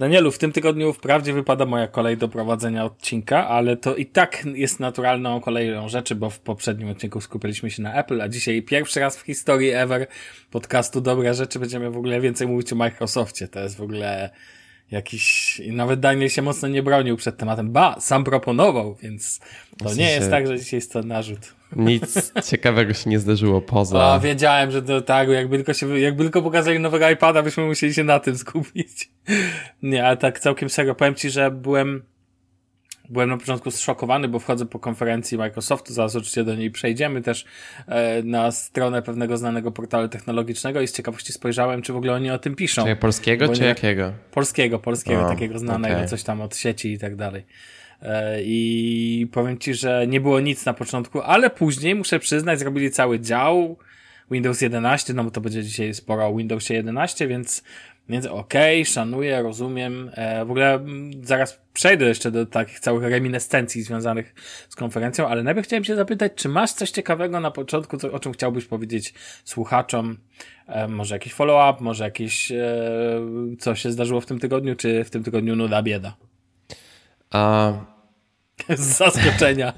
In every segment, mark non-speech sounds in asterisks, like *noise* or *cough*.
Danielu, w tym tygodniu wprawdzie wypada moja kolej do prowadzenia odcinka, ale to i tak jest naturalną koleją rzeczy, bo w poprzednim odcinku skupiliśmy się na Apple, a dzisiaj pierwszy raz w historii ever podcastu Dobre Rzeczy będziemy w ogóle więcej mówić o Microsoftie. To jest w ogóle jakiś, nawet Daniel się mocno nie bronił przed tematem. Ba, sam proponował, więc to nie jest tak, że dzisiaj jest to narzut. Nic ciekawego się nie zdarzyło poza. O, wiedziałem, że to tak, jakby tylko się, jakby tylko pokazali nowego iPada, byśmy musieli się na tym skupić. Nie, ale tak całkiem serio, powiem ci, że byłem, byłem na początku zszokowany, bo wchodzę po konferencji Microsoftu, zaraz oczywiście do niej przejdziemy też e, na stronę pewnego znanego portalu technologicznego i z ciekawości spojrzałem, czy w ogóle oni o tym piszą. Czy polskiego, Bo czy nie- jakiego? Polskiego, polskiego, O, takiego znanego, okej. coś tam od sieci i tak dalej. E, I powiem ci, że nie było nic na początku, ale później muszę przyznać, zrobili cały dział Windows 11, no bo to będzie dzisiaj sporo o Windowsie 11, więc, więc okej, szanuję, rozumiem. E, w ogóle zaraz przejdę jeszcze do takich całych reminiscencji związanych z konferencją, ale najpierw chciałem się zapytać, czy masz coś ciekawego na początku, co, o czym chciałbyś powiedzieć słuchaczom? E, może jakiś follow-up, może jakieś, e, co się zdarzyło w tym tygodniu, czy w tym tygodniu nuda bieda? A, *laughs* Z zaskoczenia.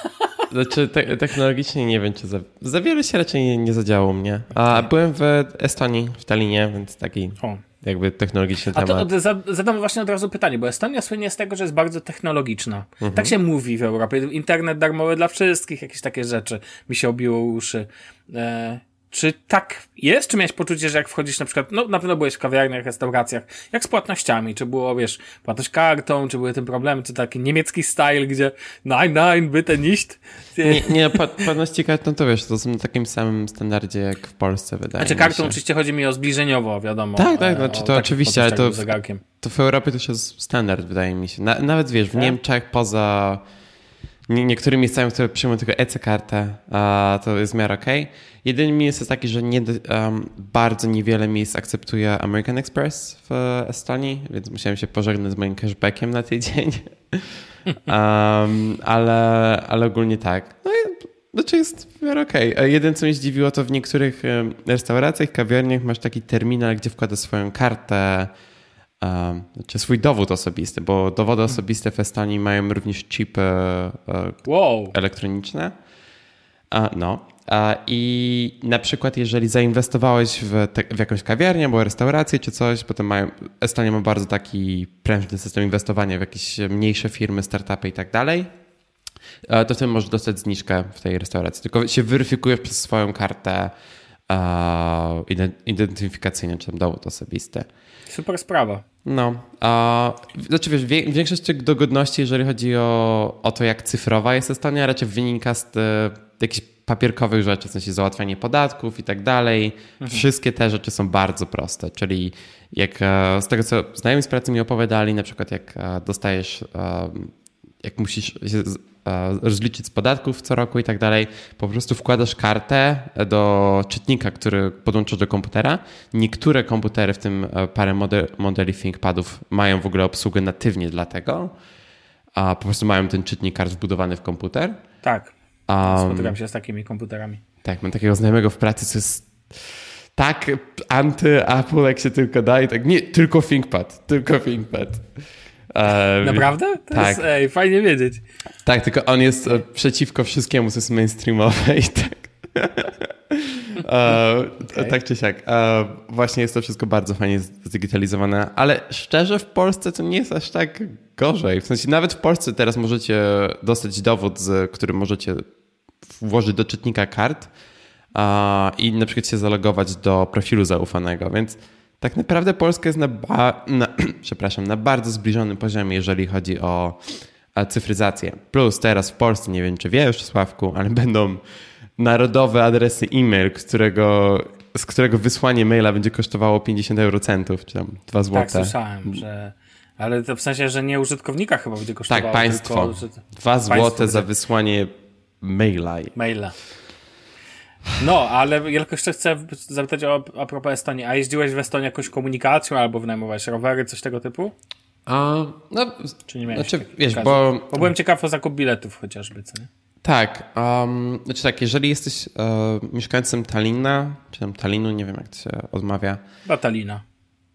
*laughs* znaczy, te, technologicznie nie wiem, czy za, za wiele się raczej nie, nie zadziało mnie. A byłem w Estonii, w Talinie, więc taki O. jakby technologiczny A temat. to za- zadam właśnie od razu pytanie, bo Estonia słynie z tego, że jest bardzo technologiczna. Mhm. Tak się mówi w Europie. Internet darmowy dla wszystkich, jakieś takie rzeczy mi się obiło uszy. E, czy tak jest? Czy miałeś poczucie, że jak wchodzisz na przykład, no na pewno byłeś w kawiarniach, restauracjach, jak z płatnościami? Czy było, wiesz, płatność kartą, czy były tym problemy, czy taki niemiecki style, gdzie nein, nein, bitte nicht? Nie, nie pła- płatności kartą to wiesz, to są na takim samym standardzie jak w Polsce, wydaje Znaczy mi kartą się. oczywiście chodzi mi o zbliżeniowo, wiadomo. Tak, tak, znaczy to oczywiście, ale to- zegarkiem. To w Europie to jest standard, wydaje mi się. Na, nawet wiesz, w Tak? Niemczech poza nie, niektórymi miejscami, które przyjmują tylko EC-kartę, a to jest w miarę okej. Jedyny minus jest taki, że nie, um, bardzo niewiele miejsc akceptuje American Express w Estonii, więc musiałem się pożegnać z moim cashbackiem na tydzień. *laughs* um, ale, ale ogólnie tak. No i znaczy jest w miarę okej. A Jedyne, co mnie zdziwiło, to w niektórych restauracjach, kawiarniach masz taki terminal, gdzie wkładasz swoją kartę, um, czy swój dowód osobisty, bo dowody osobiste w Estonii mają również chipy e, Wow. elektroniczne. No. I na przykład, jeżeli zainwestowałeś w, te, w jakąś kawiarnię albo restaurację czy coś, potem mają, Estonia ma bardzo taki prężny system inwestowania w jakieś mniejsze firmy, startupy i tak dalej, e, to wtedy możesz dostać zniżkę w tej restauracji. Tylko się weryfikujesz przez swoją kartę e, ident- identyfikacyjną, czy tam dowód osobisty. Super sprawa. No, a znaczy wiesz, wie, większość tych dogodności, jeżeli chodzi o, o to, jak cyfrowa jest Estonia, raczej wynika z e, jakichś papierkowych rzeczy, w sensie załatwianie podatków i tak dalej. Wszystkie te rzeczy są bardzo proste, czyli jak e, z tego, co znajomi z pracy mi opowiadali, na przykład jak e, dostajesz, jak musisz rozliczyć z podatków co roku i tak dalej, po prostu wkładasz kartę do czytnika, który podłączasz do komputera. Niektóre komputery, w tym e, parę model, modeli ThinkPadów, mają w ogóle obsługę natywnie dla tego, a po prostu mają ten czytnik kart wbudowany w komputer. Tak. Um, Spotykam się z takimi komputerami. tak, mam takiego znajomego w pracy, co jest tak anty-Apple, jak się tylko da i tak, nie, tylko ThinkPad, tylko ThinkPad. E, Naprawdę? To tak. jest, ej, fajnie wiedzieć. Tak, tylko on jest e, przeciwko wszystkiemu, co jest mainstreamowe i tak. *laughs* E, Okej. Tak czy siak. E, właśnie jest to wszystko bardzo fajnie zdigitalizowane, ale szczerze w Polsce to nie jest aż tak gorzej. W sensie nawet w Polsce teraz możecie dostać dowód, z którym możecie włożyć do czytnika kart i na przykład się zalogować do profilu zaufanego, więc tak naprawdę Polska jest na, ba- na, *clears throat* przepraszam, na bardzo zbliżonym poziomie, jeżeli chodzi o e, cyfryzację. Plus teraz w Polsce, nie wiem czy wiesz Sławku, ale *laughs* będą narodowe adresy e-mail, którego, z którego wysłanie maila będzie kosztowało 50 eurocentów, czy tam 2 Tak, złote. słyszałem, że... Ale to w sensie, że nie użytkownika chyba będzie kosztowało. tak, państwo. Tylko, że... 2 złote Państwo za wysłanie maila. Maila. No, ale ja tylko jeszcze chcę zapytać o, a propos Estonii. A jeździłeś w Estonii jakąś komunikacją albo wynajmowałeś rowery, coś tego typu? A, no, Czy nie miałeś znaczy, wiesz, bo Bo byłem ciekaw o zakup biletów chociażby, co nie? Tak, um, znaczy tak, jeżeli jesteś e, mieszkańcem Tallinna, czy tam Tallinu, nie wiem jak to się odmawia, Batalina.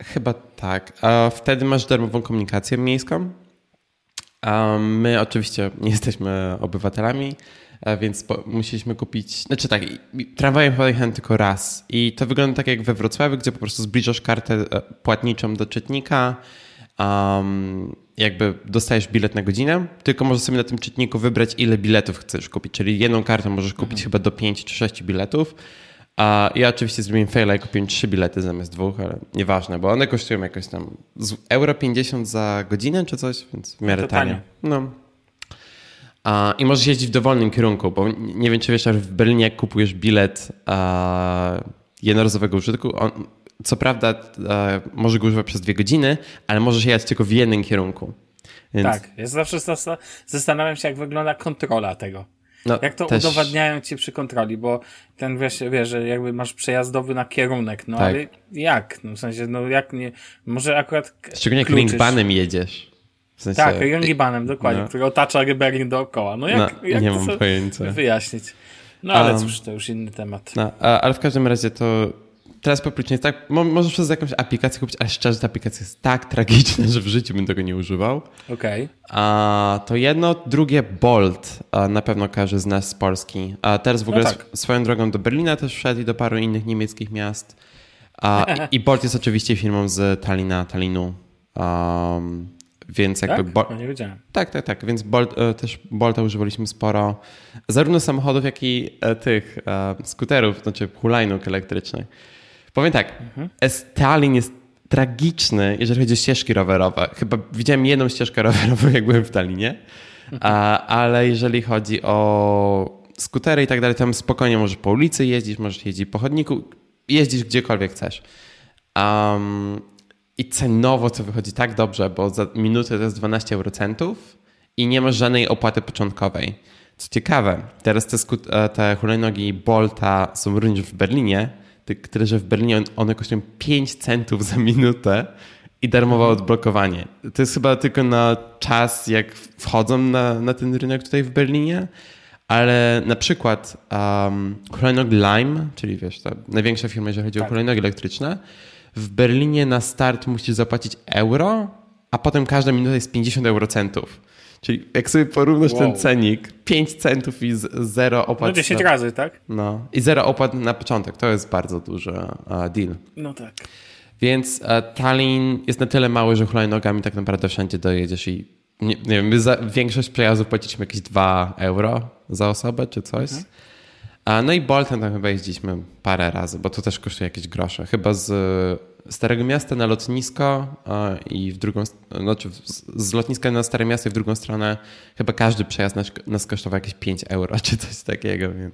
Chyba tak. A wtedy masz darmową komunikację miejską. A my oczywiście nie jesteśmy obywatelami, więc musieliśmy kupić. Znaczy tak, tramwajem pojechałem tylko raz. I to wygląda tak jak we Wrocławiu, gdzie po prostu zbliżasz kartę e, płatniczą do czytnika. Um, jakby dostajesz bilet na godzinę, tylko możesz sobie na tym czytniku wybrać, ile biletów chcesz kupić. Czyli jedną kartę możesz kupić mhm. chyba do 5 czy 6 biletów. A ja oczywiście zrobiłem faila i kupiłem trzy bilety zamiast dwóch, ale nieważne, bo one kosztują jakoś tam euro 50 za godzinę czy coś, więc w miarę tanie. No. I możesz jeździć w dowolnym kierunku, bo nie wiem, czy wiesz, ale w Berlinie jak kupujesz bilet jednorazowego użytku, on, co prawda a, możesz go używać przez dwie godziny, ale możesz jechać tylko w jednym kierunku. Więc... Tak, ja zawsze zastanawiam się, jak wygląda kontrola tego. No, Jak to też... udowadniają ci przy kontroli, bo ten wiesz, wiesz, że jakby masz przejazdowy na kierunek, no tak. ale jak? No w sensie, no jak nie, może akurat Szczególnie jak ringbanem jedziesz. W sensie... Tak, ringbanem, dokładnie, no. który otacza Berlin dookoła. No jak, no, jak nie mam pojęcia. wyjaśnić? No ale um, cóż, to już inny temat. No, ale w każdym razie to teraz poprzednio jest tak, możesz przez jakąś aplikację kupić, ale szczerze ta aplikacja jest tak tragiczna, *laughs* że w życiu bym tego nie używał. Okej. Okay. A to jedno, drugie Bolt, a na pewno każdy z nas z Polski. A teraz w ogóle no tak. swoją drogą do Berlina też wszedł i do paru innych niemieckich miast. A, *laughs* i, Bolt jest oczywiście firmą z Talina, Talinu. Um, więc jakby. Tak? Bo... nie wiedziałem. Tak, tak, tak. Więc Bolt, e, też Bolta używaliśmy sporo. Zarówno samochodów, jak i e, tych e, skuterów, znaczy hulajnóg elektrycznych. Powiem tak, mhm. Stalin jest tragiczny, jeżeli chodzi o ścieżki rowerowe. Chyba widziałem jedną ścieżkę *laughs* rowerową, jak byłem w Talinie, a, ale jeżeli chodzi o skutery i tak dalej, tam spokojnie możesz po ulicy jeździć, możesz jeździć po chodniku, jeździć gdziekolwiek chcesz. Um, I cenowo to wychodzi tak dobrze, bo za minutę to jest 12 eurocentów i nie masz żadnej opłaty początkowej. Co ciekawe, teraz te, e, te hulajnogi Bolta są również w Berlinie, tyle że w Berlinie one kosztują 5 centów za minutę i darmowe mhm. odblokowanie. To jest chyba tylko na czas, jak wchodzą na, na ten rynek tutaj w Berlinie, ale na przykład um, hulajnog Lime, czyli wiesz, ta największa firma, jeżeli chodzi tak. o hulajnogi elektryczne, w Berlinie na start musisz zapłacić euro, a potem każda minuta jest 50 eurocentów. Czyli jak sobie porównasz wow. ten cenik, 5 centów i 0 opłat. No 10 na, razy, tak? No. I 0 opłat na początek. To jest bardzo duży uh, deal. No tak. Więc uh, Tallinn jest na tyle mały, że hulajnogami tak naprawdę wszędzie dojedziesz i nie, nie wiem, my za większość przejazdów płaciliśmy jakieś 2 euro za osobę czy coś. Mhm. No i Boltem tam chyba jeździliśmy parę razy, bo to też kosztuje jakieś grosze. Chyba z Starego Miasta na lotnisko i w drugą, znaczy z lotniska na Stare Miasto i w drugą stronę chyba każdy przejazd nas, nas kosztował jakieś 5 euro czy coś takiego, więc...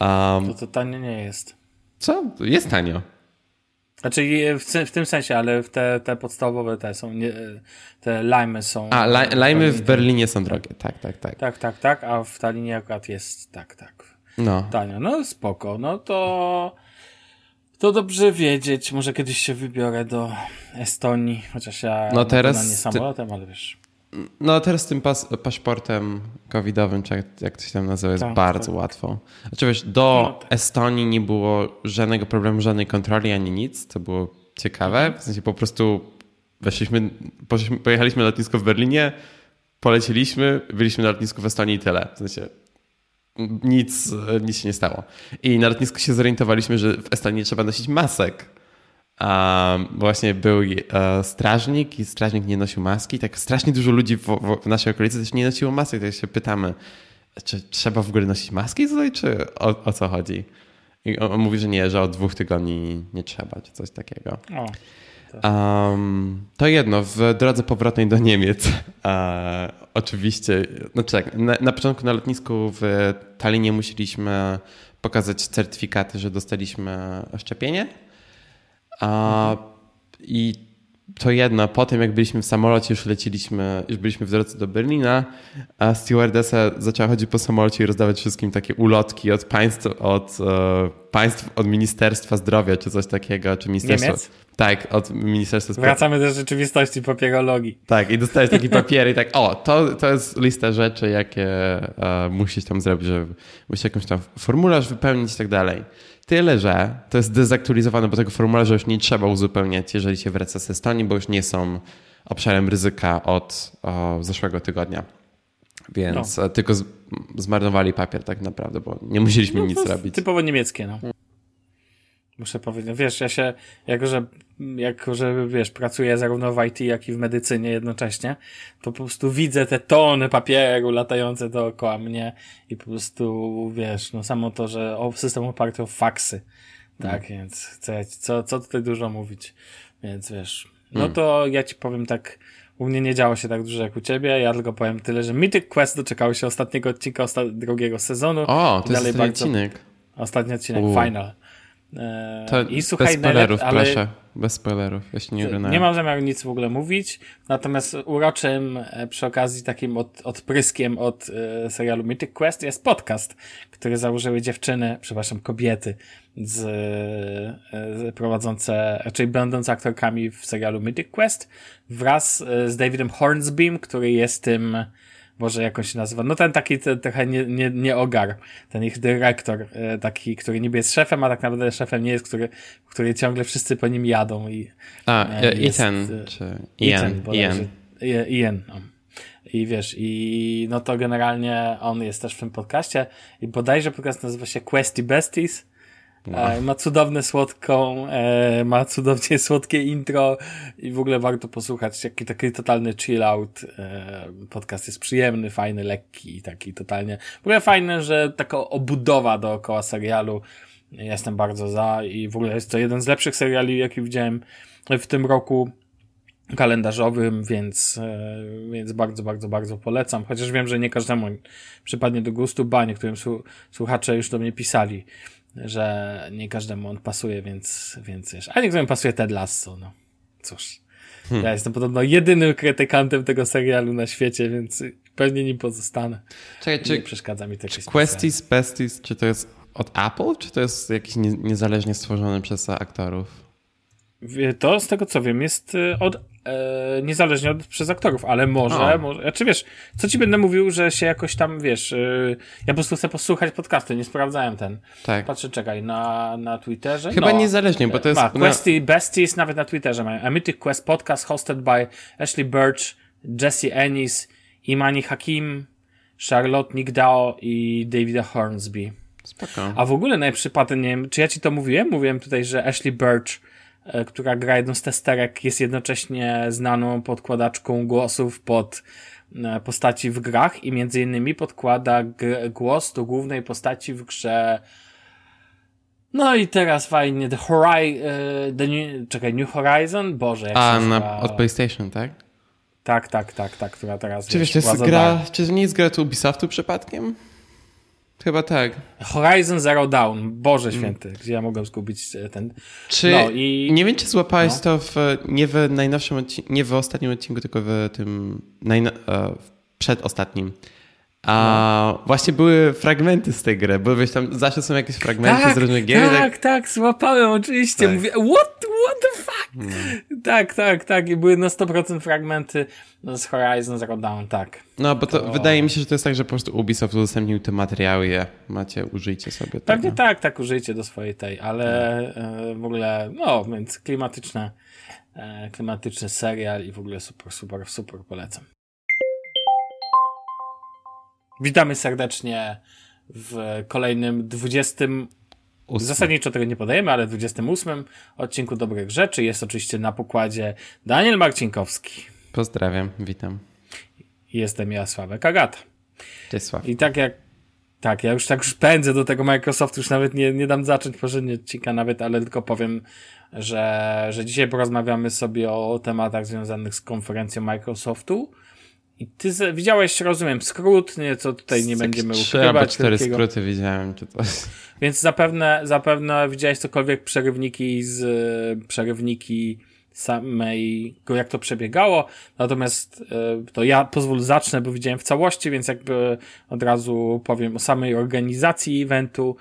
Um, to to tanio nie jest. Co? Jest tanio. Znaczy w, w tym sensie, ale te, te podstawowe te są, nie, te lajmy są... A, lajmy w Berlinie są drogie, tak, tak, tak. Tak, tak, tak, a w Talinie akurat jest tak, tak. No. Tanio, no spoko, no to... To dobrze wiedzieć. Może kiedyś się wybiorę do Estonii, chociaż ja no teraz nie samolotem, ale wiesz. No teraz z tym pas paszportem covidowym, czy jak, jak to się tam nazywa, jest tak, bardzo tak. łatwo. Znaczy wiesz, do no, tak. Estonii nie było żadnego problemu, żadnej kontroli ani nic. To było ciekawe. W sensie po prostu weszliśmy, pojechaliśmy na lotnisko w Berlinie, polecieliśmy, byliśmy na lotnisku w Estonii i tyle. W sensie nic, nic się nie stało. I na lotnisku się zorientowaliśmy, że w Estonii trzeba nosić masek. Um, właśnie był e, strażnik i strażnik nie nosił maski. Tak strasznie dużo ludzi w, w, w naszej okolicy też nie nosiło masek. Tak się pytamy, czy trzeba w ogóle nosić maski tutaj, czy o, o co chodzi? I on, on, mówi, że nie, że od dwóch tygodni nie trzeba, czy coś takiego. O. Um, to jedno, w drodze powrotnej do Niemiec e, oczywiście, znaczy tak, na, na, początku na lotnisku w Tallinie musieliśmy pokazać certyfikaty, że dostaliśmy szczepienie. A, I to jedno, potem jak byliśmy w samolocie, już leciliśmy, już byliśmy w drodze do Berlina, a stewardessa zaczęła chodzić po samolocie i rozdawać wszystkim takie ulotki od państw, od, e, państw, od Ministerstwa Zdrowia, czy coś takiego, czy Ministerstwa... Niemiec? Tak, od Ministerstwa Zdrowia. Wracamy do rzeczywistości papierologii. Tak, i dostajesz taki papier i tak, o, to, to jest lista rzeczy, jakie e, musisz tam zrobić, że musisz jakąś tam formularz wypełnić i tak dalej. Tyle, że to jest dezaktualizowane, bo tego formularza już nie trzeba uzupełniać, jeżeli się wraca z Estonii, bo już nie są obszarem ryzyka od o, zeszłego tygodnia. Więc no. tylko z, zmarnowali papier tak naprawdę, bo nie musieliśmy no, nic robić. Typowo niemieckie, no. Muszę powiedzieć, wiesz, ja się, jako że, jako że, wiesz, pracuję zarówno w IT, jak i w medycynie jednocześnie, to po prostu widzę te tony papieru latające dookoła mnie i po prostu, wiesz, no samo to, że system oparty o faksy, tak, hmm. więc co, co, co tutaj dużo mówić, więc wiesz, no hmm. to ja ci powiem tak, u mnie nie działo się tak dużo jak u ciebie, ja tylko powiem tyle, że Mythic Quest doczekało się ostatniego odcinka osta drugiego sezonu. O, to jest dalej bardzo... odcinek. Ostatni odcinek, U. final. E, to I słuchaj, bez spoilerów, ale... proszę. Bez spoilerów, jeśli nie Nie mam zamiaru nic w ogóle mówić, natomiast uroczym e, przy okazji takim od, odpryskiem od e, serialu Mythic Quest jest podcast, który założyły dziewczyny, przepraszam, kobiety z, z prowadzące, raczej będące aktorkami w serialu Mythic Quest wraz z Davidem Hornsbym, który jest tym Boże, jak on się nazywa? No ten taki ten, trochę nie, nie, nie ogar, ten ich dyrektor, e, taki, który niby jest szefem, a tak naprawdę szefem nie jest, który, który ciągle wszyscy po nim jadą i... A, e, e, czy Ian, Ian. Ian, no. I wiesz, i no to generalnie on jest też w tym podcaście i bodajże podcast nazywa się Questy Besties no. E, ma cudowne słodką, e, ma cudownie słodkie intro i w ogóle warto posłuchać. Jaki taki totalny chill out. E, podcast jest przyjemny, fajny, lekki i taki totalnie. W ogóle fajne, że taka obudowa dookoła serialu. Jestem bardzo za i w ogóle jest to jeden z lepszych seriali, jaki widziałem w tym roku kalendarzowym, więc, więc bardzo, bardzo, bardzo polecam. Chociaż wiem, że nie każdemu przypadnie do gustu, ba, niektórym słuchacze już do mnie pisali, że nie każdemu on pasuje, więc, więc wiesz. A niektórym pasuje Ted Lasso, no. Cóż. Hmm. Ja jestem podobno jedynym krytykantem tego serialu na świecie, więc pewnie nim pozostanę. Czekaj, czy, nie przeszkadza mi to czy Questies, Besties, czy to jest od Apple, czy to jest jakiś nie, niezależnie stworzony przez aktorów? To z tego co wiem jest y, od e, niezależnie od przez aktorów, ale może, może, znaczy wiesz, co ci będę mówił, że się jakoś tam, wiesz, y, ja po prostu chcę posłuchać podcasty, nie sprawdzałem ten. Tak. Patrzę, czekaj, na, na Twitterze. Chyba no, niezależnie, bo to jest... Ma, Questy, Besties nawet na Twitterze mają. A Mythic Quest podcast hosted by Ashley Birch, Jesse Ennis, Imani Hakim, Charlotte Nigdao i Davida Hornsby. Spoko. A w ogóle najprzypadek, nie wiem, czy ja ci to mówiłem? Mówiłem tutaj, że Ashley Birch E, która gra jedną z testerek, jest jednocześnie znaną podkładaczką głosów pod e, postaci w grach i między innymi podkłada głos do głównej postaci w grze no i teraz fajnie, The Horizon, the new, czekaj, New Horizon? Boże, jak A, na, od PlayStation, tak? Tak, tak, tak, tak, która teraz Czy wiesz, to jest gra, czy to nie jest gra tu Ubisoftu przypadkiem? Chyba tak. Horizon Zero Dawn. Boże mm. święty, mm. gdzie ja mogłem zgubić e, ten... Czy... No, i... Nie wiem, czy złapałeś no. to w, nie w najnowszym odcinku, nie w ostatnim odcinku, tylko w tym najno... E, przedostatnim. A no. właśnie były fragmenty z tej gry, bo wiesz, tam zawsze są jakieś fragmenty tak, z różnych gier. Tak, tak, tak, złapałem oczywiście. Tak. Mówię, what, what the fuck? No. Tak, tak, tak. I były na 100% fragmenty z Horizon Zero Dawn, tak. No, bo to, to wydaje mi się, że to jest tak, że po prostu Ubisoft udostępnił te materiały, je macie, użyjcie sobie tego. Pewnie tak, tak, użyjcie do swojej tej, ale no. e, w ogóle, no, więc klimatyczne, e, klimatyczny serial i w ogóle super, super, super polecam. Witamy serdecznie w kolejnym 28 8. Zasadniczo tego nie podajemy, ale w 28 odcinku Dobrych Rzeczy jest oczywiście na pokładzie Daniel Marcinkowski. Pozdrawiam, witam. Jestem ja, Sławek Agata. Cześć, Sławek. I tak jak tak, ja już tak już pędzę do tego Microsoftu, już nawet nie, nie dam zacząć poprzedniego odcinka nawet, ale tylko powiem, że, że dzisiaj porozmawiamy sobie o tematach związanych z konferencją Microsoftu, i ty widziałeś, rozumiem, skrót, nie, co tutaj nie będziemy ukrywać. Albo cztery wielkiego. skróty widziałem. Czy to... Więc zapewne, zapewne widziałeś cokolwiek przerywniki z przerywniki samego, jak to przebiegało. Natomiast e, to ja pozwól zacznę, bo widziałem w całości, więc jakby od razu powiem o samej organizacji eventu.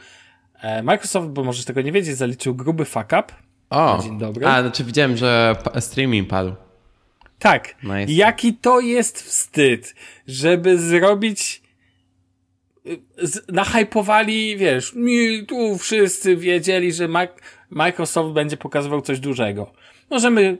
E, Microsoft, bo możesz tego nie wiedzieć, zaliczył gruby fuck up. O, dzień dobry. A, znaczy widziałem, że streaming padł. Tak. Nice. Jaki to jest wstyd, żeby zrobić nahypowali, wiesz, mi tu wszyscy wiedzieli, że Microsoft będzie pokazywał coś dużego. Możemy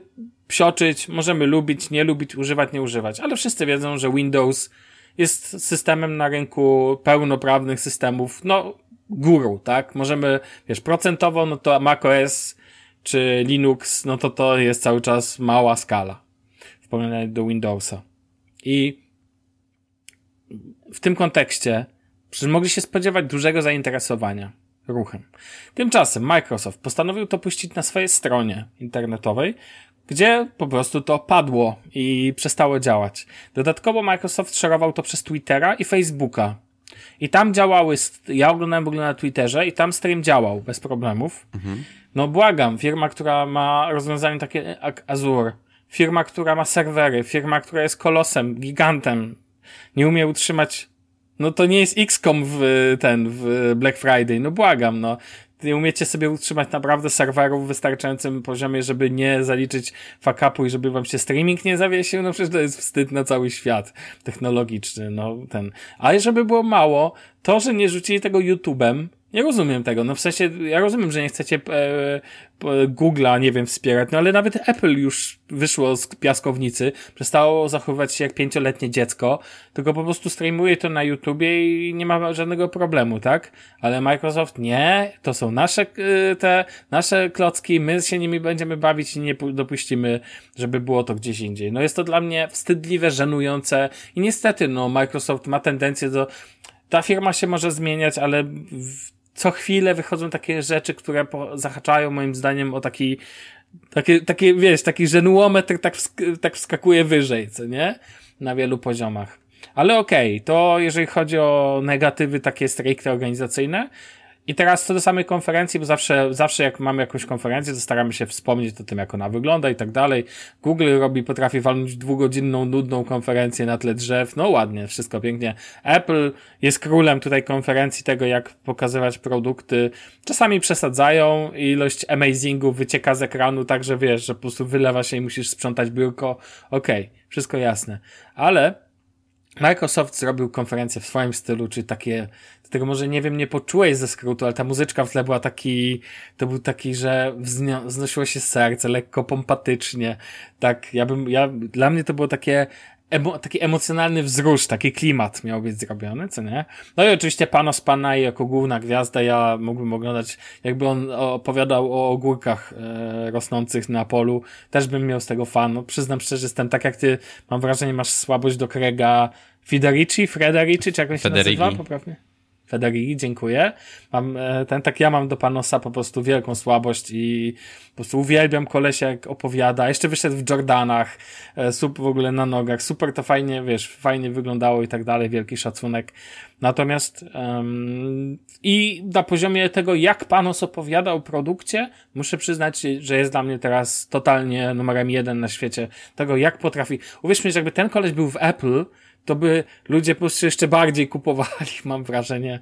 psioczyć, możemy lubić, nie lubić, używać, nie używać, ale wszyscy wiedzą, że Windows jest systemem na rynku pełnoprawnych systemów, no, guru, tak? Możemy, wiesz, procentowo, no to macOS czy Linux, no to to jest cały czas mała skala w porównaniu do Windowsa. I w tym kontekście przecież mogli się spodziewać dużego zainteresowania ruchem. Tymczasem Microsoft postanowił to puścić na swojej stronie internetowej, gdzie po prostu to padło i przestało działać. Dodatkowo Microsoft szerował to przez Twittera i Facebooka. I tam działały, ja oglądałem w ogóle na Twitterze i tam stream działał bez problemów. Mhm. No błagam, firma, która ma rozwiązanie takie jak Azure, firma, która ma serwery, firma, która jest kolosem, gigantem, nie umie utrzymać no to nie jest XCOM w ten, w Black Friday. No błagam, no. Nie umiecie sobie utrzymać naprawdę serwerów w wystarczającym poziomie, żeby nie zaliczyć fakapu i żeby wam się streaming nie zawiesił. No przecież to jest wstyd na cały świat technologiczny, no ten. Ale żeby było mało, to, że nie rzucili tego YouTube'em, nie rozumiem tego. No w sensie, ja rozumiem, że nie chcecie e, Google'a, nie wiem, wspierać, no ale nawet Apple już wyszło z piaskownicy, przestało zachowywać się jak pięcioletnie dziecko, tylko po prostu streamuje to na YouTubie i nie ma żadnego problemu, tak? Ale Microsoft nie, to są nasze e, te, nasze klocki, my się nimi będziemy bawić i nie dopuścimy, żeby było to gdzieś indziej. No jest to dla mnie wstydliwe, żenujące i niestety, no Microsoft ma tendencję do ta firma się może zmieniać, ale w co chwilę wychodzą takie rzeczy, które po, zahaczają moim zdaniem o taki, takie, takie, wiesz, taki żenuometr tak, wsk tak wskakuje wyżej, co nie? Na wielu poziomach. Ale okej, okay, to jeżeli chodzi o negatywy takie stricte organizacyjne, i teraz co do samej konferencji, bo zawsze, zawsze jak mamy jakąś konferencję, to staramy się wspomnieć o tym, jak ona wygląda i tak dalej. Google robi, potrafi walnąć dwugodzinną, nudną konferencję na tle drzew. No ładnie, wszystko pięknie. Apple jest królem tutaj konferencji tego, jak pokazywać produkty. Czasami przesadzają, ilość amazingów wycieka z ekranu, tak że wiesz, że po prostu wylewa się i musisz sprzątać biurko. Okej, okay, wszystko jasne. Ale Microsoft zrobił konferencję w swoim stylu, czy takie, tego może nie wiem, nie poczułeś ze skrótu, ale ta muzyczka w tle była taki, to był taki, że wznosiło się serce, lekko pompatycznie. Tak, ja bym, ja, dla mnie to było takie emo, taki emocjonalny wzrusz, taki klimat miał być zrobiony, co nie? No i oczywiście Panos Panay jako główna gwiazda, ja mógłbym oglądać, jakby on opowiadał o ogórkach e, rosnących na polu, też bym miał z tego fan. No, przyznam szczerze, jestem tak jak ty, mam wrażenie, masz słabość do Krega Federici, Frederici, czy jakoś się nazywa poprawnie? Federighi, dziękuję. Mam e, ten, tak ja mam do Panosa po prostu wielką słabość i po prostu uwielbiam kolesia jak opowiada. Jeszcze wyszedł w Jordanach, e, super w ogóle na nogach, super to fajnie, wiesz, fajnie wyglądało i tak dalej, wielki szacunek. Natomiast um, i na poziomie tego, jak Panos opowiada o produkcie, muszę przyznać, że jest dla mnie teraz totalnie numerem jeden na świecie tego, jak potrafi. Uwierz mi, że jakby ten koleś był w Apple, to by ludzie po prostu jeszcze bardziej kupowali, *laughs* mam wrażenie,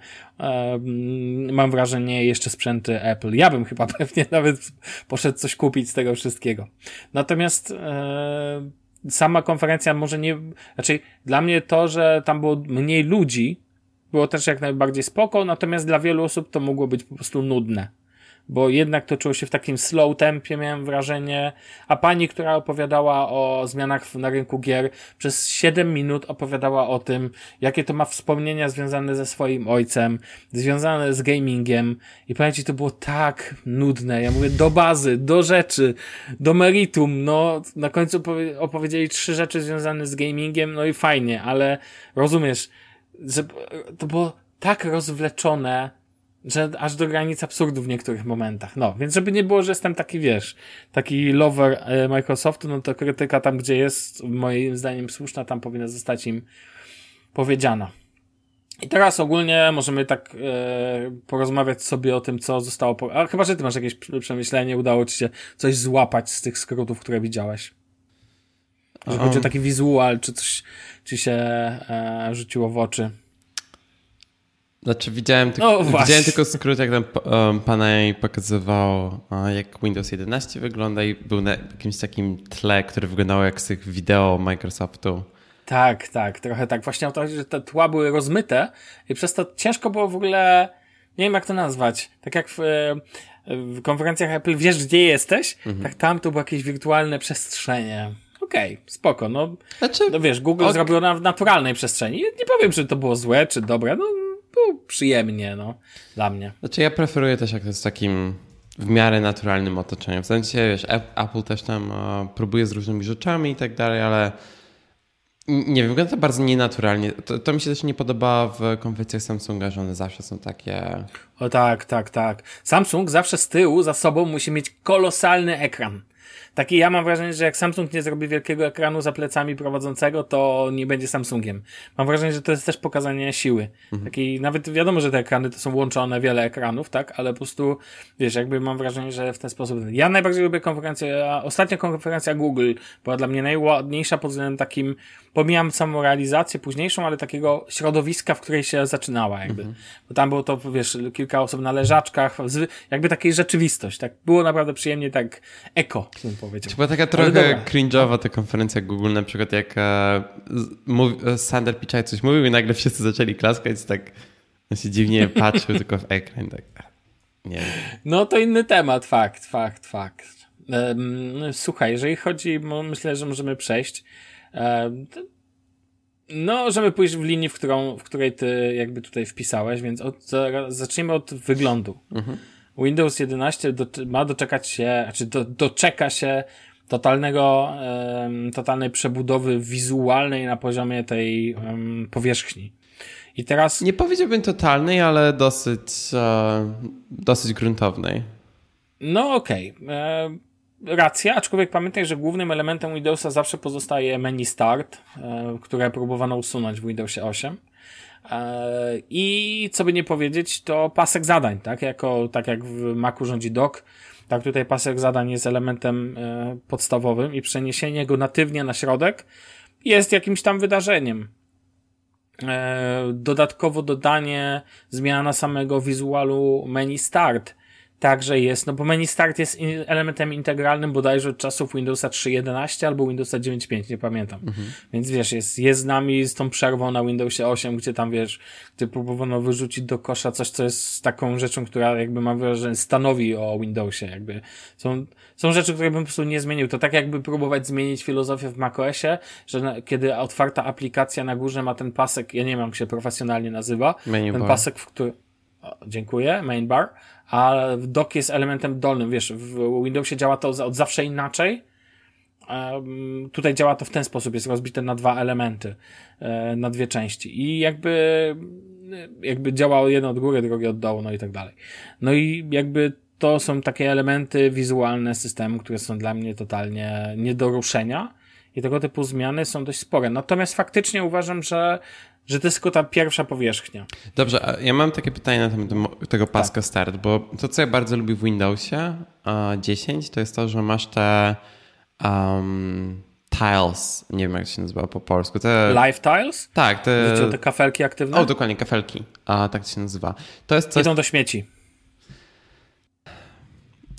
mam wrażenie jeszcze sprzęty Apple. Ja bym chyba *laughs* pewnie nawet poszedł coś kupić z tego wszystkiego. Natomiast e, sama konferencja może nie, znaczy dla mnie to, że tam było mniej ludzi, było też jak najbardziej spoko, natomiast dla wielu osób to mogło być po prostu nudne bo jednak toczyło się w takim slow tempie, miałem wrażenie, a pani, która opowiadała o zmianach na rynku gier, przez 7 minut opowiadała o tym, jakie to ma wspomnienia związane ze swoim ojcem, związane z gamingiem. I pamięci to było tak nudne, ja mówię do bazy, do rzeczy, do meritum, no na końcu opowiedzieli trzy rzeczy związane z gamingiem, no i fajnie, ale rozumiesz, że to było tak rozwleczone, że aż do granic absurdu w niektórych momentach. No, więc żeby nie było, że jestem taki, wiesz, taki lover e, Microsoftu, no to krytyka tam, gdzie jest, moim zdaniem słuszna, tam powinna zostać im powiedziana. I teraz ogólnie możemy tak e, porozmawiać sobie o tym, co zostało. Po... A chyba, że ty masz jakieś przemyślenie, udało ci się coś złapać z tych skrótów, które widziałeś. Że chodzi o taki wizual, czy coś ci się e, rzuciło w oczy. Znaczy widziałem, tylko, no, widziałem tylko skrót, jak tam um, pana pokazywał, jak Windows 11 wygląda i był na jakimś takim tle, który wyglądało jak z tych wideo Microsoftu. Tak, tak, trochę tak. Właśnie o to chodzi, że te tła były rozmyte i przez to ciężko było w ogóle, nie wiem jak to nazwać, tak jak w, e, w konferencjach Apple wiesz gdzie jesteś, mhm. tak tam to było jakieś wirtualne przestrzenie. Okej, okay, spoko, no, znaczy, no wiesz, Google okay. zrobił na w naturalnej przestrzeni. Nie powiem, czy to było złe, czy dobre, no było przyjemnie, no, dla mnie. Znaczy ja preferuję też jak to jest takim w miarę naturalnym otoczeniem. W sensie, wiesz, Apple też tam uh, próbuje z różnymi rzeczami i tak dalej, ale nie wiem, wygląda to bardzo nienaturalnie. To, to, mi się też nie podoba w konwencjach Samsunga, że one zawsze są takie... O tak, tak, tak. Samsung zawsze z tyłu, za sobą musi mieć kolosalny ekran. Taki ja mam wrażenie, że jak Samsung nie zrobi wielkiego ekranu za plecami prowadzącego, to nie będzie Samsungiem. Mam wrażenie, że to jest też pokazanie siły. Mhm. Taki, nawet wiadomo, że te ekrany to są łączone, wiele ekranów, tak? Ale po prostu, wiesz, jakby mam wrażenie, że w ten sposób. Ja najbardziej lubię konferencję, ostatnia konferencja Google była dla mnie najładniejsza pod względem takim, pomijam samą realizację późniejszą, ale takiego środowiska, w której się zaczynała, jakby. Mhm. Bo tam było to, wiesz, kilka osób na leżaczkach, jakby takiej rzeczywistość, tak? Było naprawdę przyjemnie tak eko, bym powiedział. Była taka trochę cringe'owa ta konferencja Google, na przykład jak e, e, Sander Piczaj coś mówił i nagle wszyscy zaczęli klaskać, tak on się dziwnie *laughs* patrzył tylko w ekran, tak nie wiem. No to inny temat, fakt, fakt, fakt. Słuchaj, jeżeli chodzi, myślę, że możemy przejść. No, możemy pójść w linii, w, którą, w której ty jakby tutaj wpisałeś, więc od, zacznijmy od wyglądu. Mhm. Windows 11 do, ma doczekać się, znaczy do, doczeka się totalnego, um, totalnej przebudowy wizualnej na poziomie tej um, powierzchni. I teraz. Nie powiedziałbym totalnej, ale dosyć, e, dosyć gruntownej. No okej. Okay. E, racja, aczkolwiek pamiętaj, że głównym elementem Windowsa zawsze pozostaje menu Start, e, które próbowano usunąć w Windowsie 8. E, I co by nie powiedzieć, to pasek zadań, tak? Jako, tak jak w Macu rządzi dock, tak tutaj pasek zadań jest elementem e, podstawowym i przeniesienie go natywnie na środek jest jakimś tam wydarzeniem. E, dodatkowo dodanie zmiana samego wizualu menu start także jest, no bo menu start jest elementem integralnym bodajże od czasów Windowsa 3.11 albo Windowsa 9.5, nie pamiętam. Mhm. Więc wiesz, jest, jest z nami z tą przerwą na Windowsie 8, gdzie tam wiesz, gdzie próbowano wyrzucić do kosza coś, co jest taką rzeczą, która jakby mam wrażenie stanowi o Windowsie, jakby. Są, są rzeczy, które bym po prostu nie zmienił. To tak jakby próbować zmienić filozofię w macOSie, że na, kiedy otwarta aplikacja na górze ma ten pasek, ja nie wiem jak się profesjonalnie nazywa, Menu ten bar. pasek, w którym dziękuję, main bar, a dock jest elementem dolnym. Wiesz, w Windowsie działa to od zawsze inaczej. Tutaj działa to w ten sposób, jest rozbite na dwa elementy, e, na dwie części. I jakby, jakby działało jedno od góry, drugie od dołu, no i tak dalej. No i jakby to są takie elementy wizualne systemu, które są dla mnie totalnie nie do ruszenia. I tego typu zmiany są dość spore. Natomiast faktycznie uważam, że że to jest tylko ta pierwsza powierzchnia. Dobrze, ja mam takie pytanie na temat tego paska tak. start, bo to, co ja bardzo lubię w Windowsie 10, to jest to, że masz te um, tiles, nie wiem jak się nazywa po polsku. Te... Live tiles? Tak. Te... Wiecie, te kafelki aktywne? O, dokładnie, kafelki. A, tak się nazywa. To jest coś... Idą do śmieci.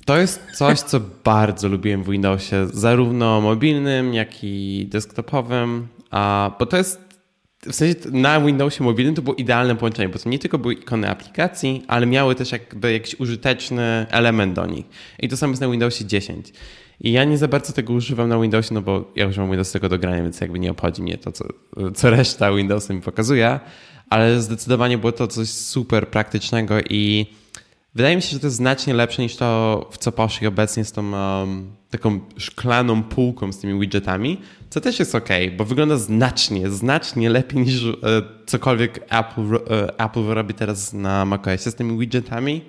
To jest coś, co bardzo lubiłem w Windowsie, zarówno mobilnym, jak i desktopowym, a, bo to jest w sensie na Windowsie mobilnym to było idealne połączenie, bo to nie tylko były ikony aplikacji, ale miały też jakby jakiś użyteczny element do nich. I to samo jest na Windowsie 10. I ja nie za bardzo tego używam na Windowsie, no bo ja używam Windows tego do grania, więc jakby nie obchodzi mnie to, co, co reszta Windowsa mi pokazuje, ale zdecydowanie było to coś super praktycznego i wydaje mi się, że to jest znacznie lepsze niż to, w co poszli obecnie z tą um, taką szklaną półką z tymi widgetami, co też jest ok, bo wygląda znacznie, znacznie lepiej niż e, cokolwiek Apple, e, Apple robi teraz na macOSie z tymi widgetami.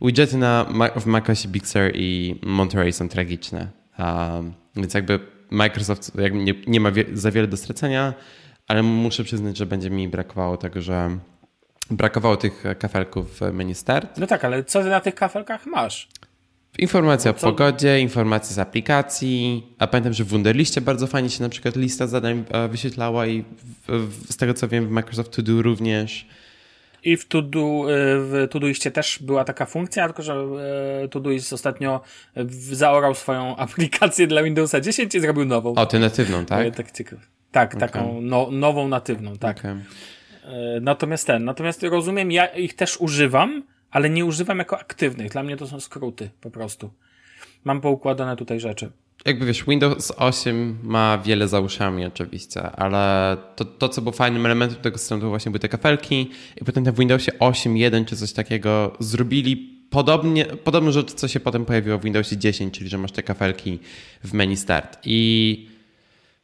Widgety na, w macOSie Big Sur i Monterey są tragiczne, um, więc jakby Microsoft jakby nie, nie ma wie, za wiele do stracenia, ale muszę przyznać, że będzie mi brakowało tego, że brakowało tych kafelków w menu Start. No tak, ale co ty na tych kafelkach masz? Informacja no o pogodzie, informacje z aplikacji. A pamiętam, że w Wunderliście bardzo fajnie się na przykład lista zadań e, wyświetlała i w, w, z tego co wiem w Microsoft To Do również. I w Todo, e, w Todoistie też była taka funkcja, tylko że e, Todoist ostatnio zaorał swoją *laughs* aplikację dla Windowsa 10 i zrobił nową. Alternatywną, tak? Tak. Tak, okay. taką no, nową, natywną, tak. Okay. Natomiast ten, natomiast rozumiem, ja ich też używam, ale nie używam jako aktywnych. Dla mnie to są skróty po prostu. Mam poukładane tutaj rzeczy. Jakby wiesz, Windows 8 ma wiele za uszami oczywiście, ale to, to co było fajnym elementem tego systemu, to właśnie były te kafelki i potem te w Windowsie 8.1 czy coś takiego zrobili podobnie, podobną rzecz, co się potem pojawiło w Windowsie 10, czyli że masz te kafelki w menu start. I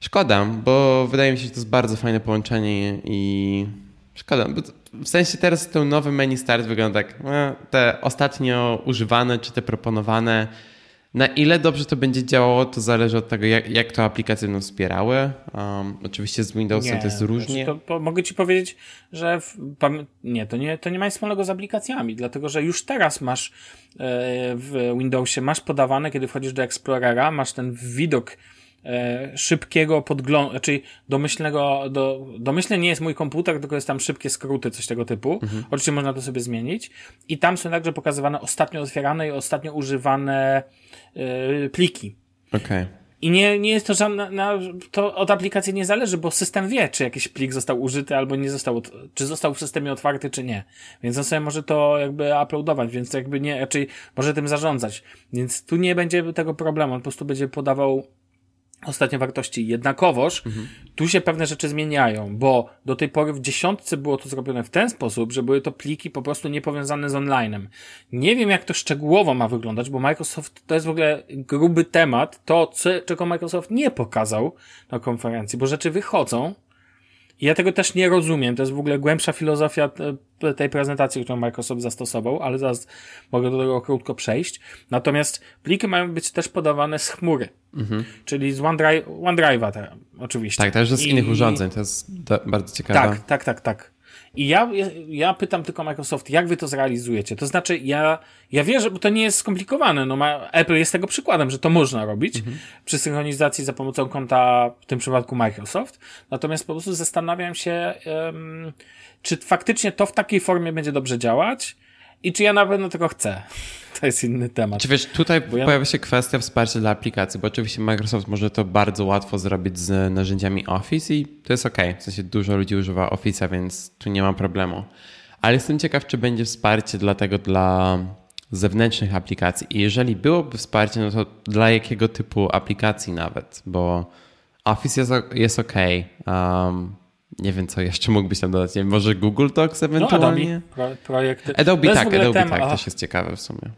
szkoda, bo wydaje mi się, że to jest bardzo fajne połączenie i szkoda. W sensie teraz ten nowy menu start wygląda tak, no, te ostatnio używane czy te proponowane na ile dobrze to będzie działało, to zależy od tego, jak, jak to aplikacje będą wspierały. Um, oczywiście z Windowsem nie, to jest różnie. Znaczy to, mogę ci powiedzieć, że w, nie, to nie, to nie ma nic wspólnego z aplikacjami, dlatego że już teraz masz e, w Windowsie, masz podawane, kiedy wchodzisz do Explorera, masz ten widok szybkiego podglądu, czyli domyślnego, do, domyślny nie jest mój komputer, tylko jest tam szybkie skróty, coś tego typu. Mhm. Oczywiście można to sobie zmienić. I tam są także pokazywane ostatnio otwierane i ostatnio używane e, pliki. Okej. Okay. I nie, nie jest to żadna, na, to od aplikacji nie zależy, bo system wie, czy jakiś plik został użyty albo nie został, czy został w systemie otwarty, czy nie. Więc on sobie może to jakby uploadować, więc jakby nie, raczej może tym zarządzać. Więc tu nie będzie tego problemu, on po prostu będzie podawał ostatnie wartości. Jednakowoż mhm. tu się pewne rzeczy zmieniają, bo do tej pory w dziesiątce było to zrobione w ten sposób, że były to pliki po prostu niepowiązane z onlinem. Nie wiem, jak to szczegółowo ma wyglądać, bo Microsoft to jest w ogóle gruby temat, to, co, czego Microsoft nie pokazał na konferencji, bo rzeczy wychodzą, i ja tego też nie rozumiem. To jest w ogóle głębsza filozofia tej prezentacji, którą Microsoft zastosował, ale zaraz mogę do tego krótko przejść. Natomiast pliki mają być też podawane z chmury. Mhm. Czyli z OneDrive, OneDrive'a oczywiście. Tak, też z I... innych urządzeń. To jest bardzo ciekawe. Tak, tak, tak, tak. I ja, ja pytam tylko Microsoft, jak wy to zrealizujecie? To znaczy, ja, ja wierzę, bo to nie jest skomplikowane. No, ma, Apple jest tego przykładem, że to można robić mhm. przy synchronizacji za pomocą konta, w tym przypadku Microsoft. Natomiast po prostu zastanawiam się, um, czy faktycznie to w takiej formie będzie dobrze działać i czy ja na pewno tego chcę. *laughs* To jest inny temat. Czy wiesz, tutaj ja... pojawia się kwestia wsparcia dla aplikacji, bo oczywiście Microsoft może to bardzo łatwo zrobić z narzędziami Office i to jest ok. W sensie dużo ludzi używa Office'a, więc tu nie ma problemu. Ale jestem ciekaw, czy będzie wsparcie dlatego dla zewnętrznych aplikacji. I jeżeli byłoby wsparcie, no to dla jakiego typu aplikacji nawet, bo Office jest, jest ok. Um, nie wiem, co jeszcze mógłbyś tam dodać. Nie, może Google Docs ewentualnie? No, Adobe, pro, projekty. Adobe tak, Adobe tem, tak, też jest ciekawe w sumie.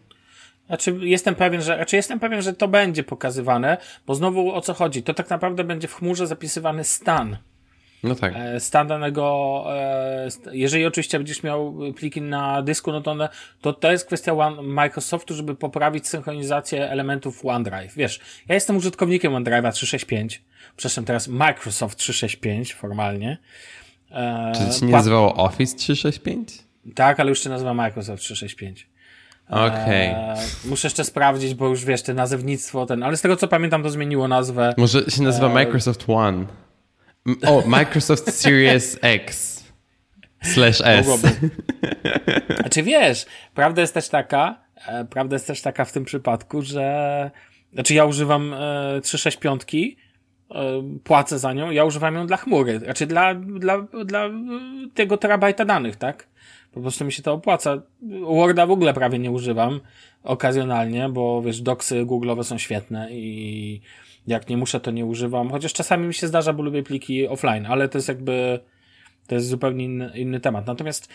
Znaczy, jestem pewien, że, znaczy jestem pewien, że to będzie pokazywane, bo znowu o co chodzi? To tak naprawdę będzie w chmurze zapisywany stan. No tak. E, stan danego, e, jeżeli oczywiście będziesz miał pliki na dysku, no to one, to, to jest kwestia One, Microsoftu, żeby poprawić synchronizację elementów OneDrive. Wiesz, ja jestem użytkownikiem OneDrive'a 365, przepraszam teraz Microsoft 365 formalnie. E, Czy to się nie nazywało Office 365? Tak, ale już się nazywa Microsoft 365. Okej. Okay. Eee, muszę jeszcze sprawdzić, bo już wiesz, te nazewnictwo, ten, ale z tego co pamiętam, to zmieniło nazwę. Może się nazywa eee... Microsoft One. O, Microsoft *laughs* Series X slash S. *laughs* Znaczy wiesz, prawda jest też taka, e, prawda jest też taka w tym przypadku, że znaczy ja używam e, 365 e, płacę za nią, ja używam ją dla chmury, znaczy dla, dla, dla tego terabajta danych, tak? Po prostu mi się to opłaca. Worda w ogóle prawie nie używam okazjonalnie, bo wiesz, doksy Google'owe są świetne i jak nie muszę, to nie używam. Chociaż czasami mi się zdarza, bo lubię pliki offline, ale to jest jakby, to jest zupełnie inny, inny temat. Natomiast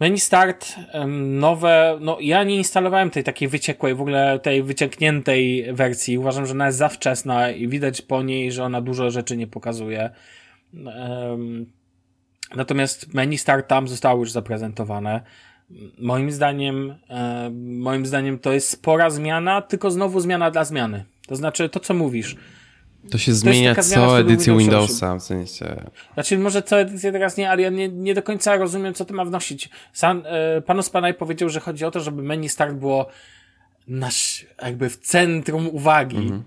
menu start, nowe, no ja nie instalowałem tej takiej wyciekłej, w ogóle tej wyciekniętej wersji. Uważam, że ona jest za wczesna i widać po niej, że ona dużo rzeczy nie pokazuje. Natomiast menu start tam zostało już zaprezentowane. Moim zdaniem, moim zdaniem to jest spora zmiana, tylko znowu zmiana dla zmiany. To znaczy to, co mówisz. To się to zmienia co edycję Windowsa, w sensie. Znaczy, może co edycję teraz nie, ale ja nie, nie do końca rozumiem, co to ma wnosić. Sam, e, Panu Spanaj powiedział, że chodzi o to, żeby menu start było nasz, jakby w centrum uwagi. Mhm.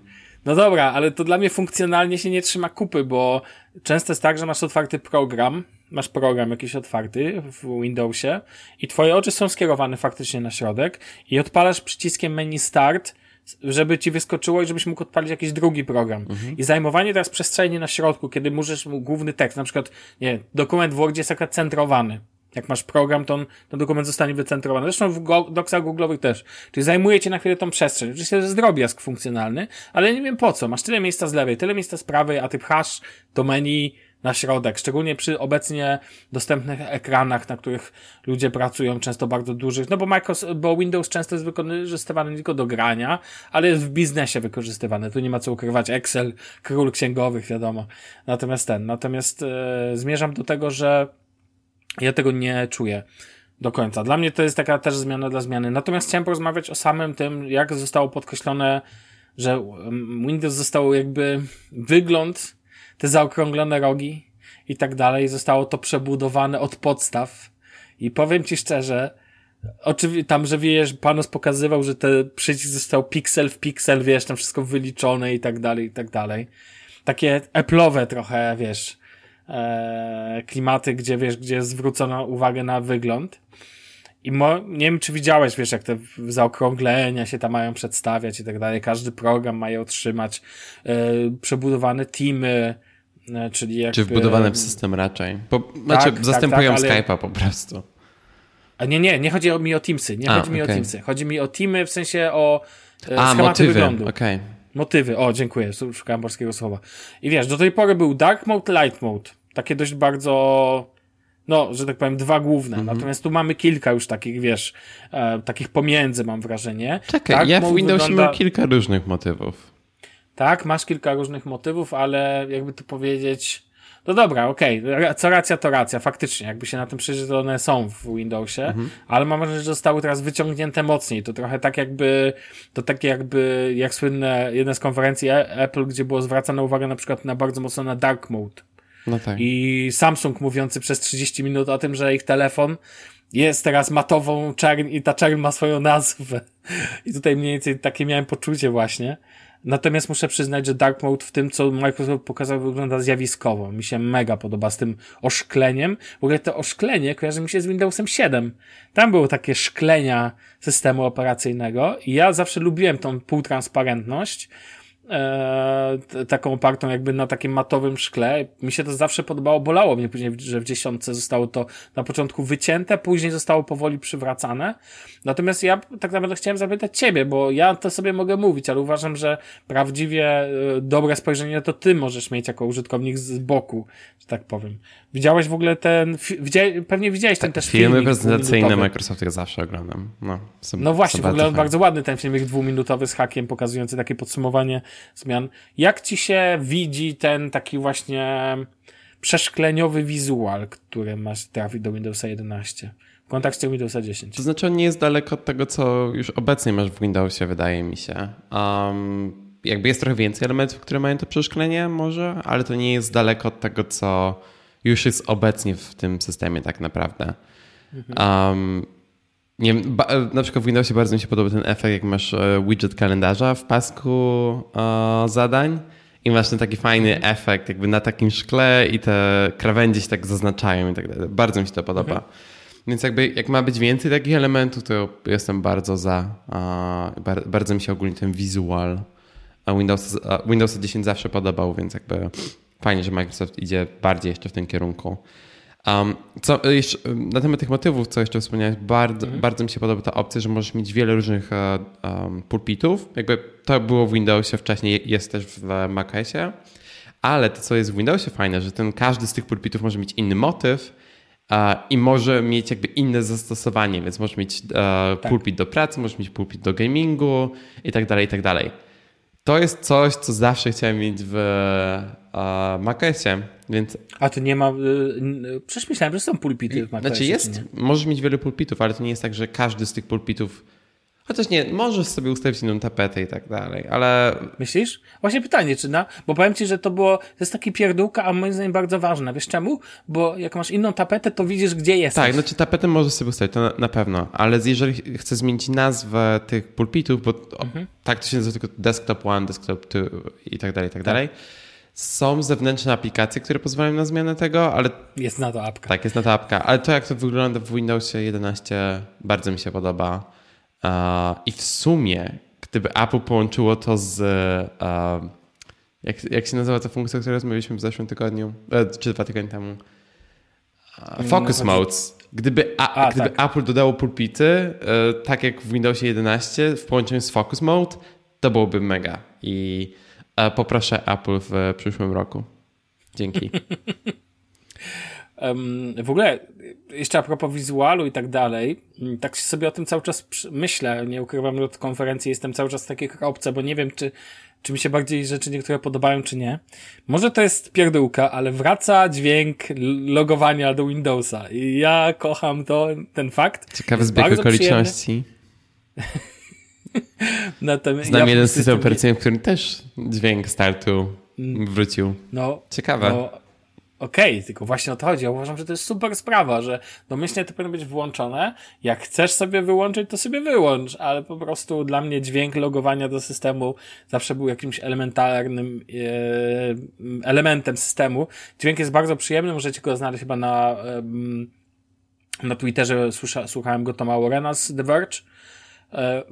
No dobra, ale to dla mnie funkcjonalnie się nie trzyma kupy, bo często jest tak, że masz otwarty program, masz program jakiś otwarty w Windowsie i twoje oczy są skierowane faktycznie na środek i odpalasz przyciskiem menu start żeby ci wyskoczyło i żebyś mógł odpalić jakiś drugi program. I zajmowanie teraz przestrzeni na środku, kiedy możesz główny tekst, na przykład, nie, dokument w Wordzie jest akurat centrowany. Jak masz program, to on, ten dokument zostanie wycentrowany. Zresztą w go, doksach googlowych też. Czyli zajmuje ci na chwilę tą przestrzeń. Oczywiście jest drobiazg funkcjonalny, ale nie wiem po co. Masz tyle miejsca z lewej, tyle miejsca z prawej, a ty pchasz do menu na środek. Szczególnie przy obecnie dostępnych ekranach, na których ludzie pracują, często bardzo dużych. No bo Microsoft, bo Windows często jest wykorzystywany tylko do grania, ale jest w biznesie wykorzystywany. Tu nie ma co ukrywać. Excel, król księgowych, wiadomo. Natomiast ten, natomiast e, zmierzam do tego, że ja tego nie czuję do końca. Dla mnie to jest taka też zmiana dla zmiany. Natomiast chciałem porozmawiać o samym tym, jak zostało podkreślone, że mm, Windows został jakby wygląd, te zaokrąglone rogi i tak dalej, zostało to przebudowane od podstaw. I powiem ci szczerze, oczywiście tam, że wiesz, Panos pokazywał, że ten przycisk został piksel w piksel, wiesz, tam wszystko wyliczone i tak dalej, i tak dalej. Takie Apple'owe trochę, wiesz, e, klimaty, gdzie wiesz, gdzie zwrócono uwagę na wygląd. I mo, nie wiem, czy widziałeś, wiesz, jak te zaokrąglenia się tam mają przedstawiać i tak dalej. Każdy program ma je otrzymać. E, przebudowane teamy, czyli jakby... Czy wbudowane w system raczej. Po, znaczy, tak, zastępują tak, ale- Skype'a po prostu. A nie, nie, nie chodzi o- mi o Teamsy. Nie A, chodzi mi o okej. Teamsy. Chodzi mi o teamy w sensie o e, A, schematy motywy, wyglądu. okej. Motywy, o dziękuję, szukałem polskiego słowa. I wiesz, do tej pory był Dark Mode, Light Mode. Takie dość bardzo, no, że tak powiem, dwa główne. Mhm. Natomiast tu mamy kilka już takich, wiesz, e, takich pomiędzy, mam wrażenie. Czekaj, Dark ja w Windowsie wygląda- mam kilka różnych motywów. Tak, masz kilka różnych motywów, ale jakby to powiedzieć. No dobra, okej, ra- co racja, to racja, faktycznie, jakby się na tym przyjrzeć, to one są w Windowsie, ale mam wrażenie, że zostały teraz wyciągnięte mocniej. To trochę tak jakby, to takie jakby, jak słynne, jedna z konferencji E- Apple, gdzie było zwracana uwaga na przykład na bardzo mocno na dark mode. No tak. I Samsung mówiący przez 30 minut o tym, że ich telefon jest teraz matową czerń i ta czerń ma swoją nazwę. *laughs* I tutaj mniej więcej takie miałem poczucie właśnie. Natomiast muszę przyznać, że Dark Mode w tym, co Microsoft pokazał, wygląda zjawiskowo. Mi się mega podoba z tym oszkleniem. W ogóle to oszklenie kojarzy mi się z Windowsem 7. Tam były takie szklenia systemu operacyjnego i ja zawsze lubiłem tą półtransparentność e, taką opartą jakby na takim matowym szkle. Mi się to zawsze podobało, bolało mnie później, że w dziesiątce zostało to na początku wycięte, później zostało powoli przywracane. Natomiast ja tak naprawdę chciałem zapytać ciebie, bo ja to sobie mogę mówić, ale uważam, że prawdziwie e, dobre spojrzenie to ty możesz mieć jako użytkownik z boku, że tak powiem. Widziałeś w ogóle ten, widziałeś, pewnie widziałeś ten też Filmy filmik prezentacyjne. Microsoftu ja zawsze oglądam. No, No właśnie, w ogóle bardzo ładny ten filmik dwuminutowy z hakiem pokazujący takie podsumowanie zmian. Jak ci się widzi ten taki właśnie przeszkleniowy wizual, który masz trafić do Windowsa 11 w kontekście Windowsa 10? To znaczy on nie jest daleko od tego, co już obecnie masz w Windowsie, wydaje mi się. Um, jakby jest trochę więcej elementów, które mają to przeszklenie może, ale to nie jest daleko od tego, co już jest obecnie w tym systemie tak naprawdę. Um, nie wiem, ba- na przykład w Windowsie bardzo mi się podoba ten efekt, jak masz e, widget kalendarza w pasku e, zadań i masz ten taki fajny efekt jakby na takim szkle i te krawędzie się tak zaznaczają i tak dalej. Bardzo mi się to podoba. Więc jakby jak ma być więcej takich elementów, to jestem bardzo za. bardzo mi się ogólnie ten wizual Windows, Windows 10 zawsze podobał, więc jakby fajnie, że Microsoft idzie bardziej jeszcze w tym kierunku. Um, co, e, jeszcze, um, na temat tych motywów, co jeszcze wspomniałeś, bardzo, bardzo mi się podoba ta opcja, że możesz mieć wiele różnych e, um, pulpitów. Jakby to było w Windowsie wcześniej, jest też w macOSie. Ale to, co jest w Windowsie fajne, że ten każdy z tych pulpitów może mieć inny motyw e, i może mieć jakby inne zastosowanie, więc możesz mieć e, pulpit do pracy, możesz mieć pulpit do gamingu i tak dalej, i tak dalej. To jest coś, co zawsze chciałem mieć w e, macOSie, więc A tu nie ma, y, przecież myślałem, że są pulpity w macOSie, znaczy czy jest, możesz mieć wiele pulpitów, ale to nie jest tak, że każdy z tych pulpitów, chociaż nie, możesz sobie ustawić inną tapetę i tak dalej, ale Myślisz? Właśnie pytanie, czy na, bo powiem ci, że to było, to jest taki pierdółka, a moim zdaniem bardzo ważne. Wiesz czemu? Bo jak masz inną tapetę, to widzisz, gdzie jesteś. tak, znaczy tapetę możesz sobie ustawić, to na, na pewno, ale jeżeli chcesz zmienić nazwę tych pulpitów, bo o, tak to się nazywa tylko desktop one, desktop two i tak dalej, i tak dalej, są zewnętrzne aplikacje, które pozwalają na zmianę tego, ale Jest na to apka. Tak, jest na to apka. Ale to, jak to wygląda w Windowsie 11, bardzo mi się podoba. I w sumie gdyby Apple połączyło to z. Jak, jak się nazywa ta funkcja, o której rozmawialiśmy w zeszłym tygodniu? E, czy dwa tygodnie temu? Focus Modes. Gdyby, a, a, gdyby tak. Apple dodało pulpity, e, tak jak w Windowsie 11, w połączeniu z Focus Mode, to byłoby mega. I e, poproszę Apple w przyszłym roku. Dzięki. *laughs* w ogóle, jeszcze a propos wizualu i tak dalej, mm, tak sobie o tym cały czas myślę. Nie ukrywam, że od konferencji jestem cały czas w takiej kropce, bo nie wiem, czy czy mi się bardziej rzeczy niektóre podobają, czy nie. Może to jest pierdółka, ale wraca dźwięk logowania do Windowsa i ja kocham to, ten fakt. Ciekawy zbieg okoliczności. *laughs* Natomiast Znam ja jeden system operacyjny, w którym też dźwięk startu mm. wrócił. No, Ciekawe. No, Okej, okay, tylko właśnie o to chodzi. Ja uważam, że to jest super sprawa, że domyślnie to powinno być włączone. Jak chcesz sobie wyłączyć, to sobie wyłącz, ale po prostu dla mnie dźwięk logowania do systemu zawsze był jakimś elementarnym e, elementem systemu. Dźwięk jest bardzo przyjemny, możecie go znaleźć chyba na, e, na Twitterze, Słysza, słuchałem go Toma Warrena z The Verge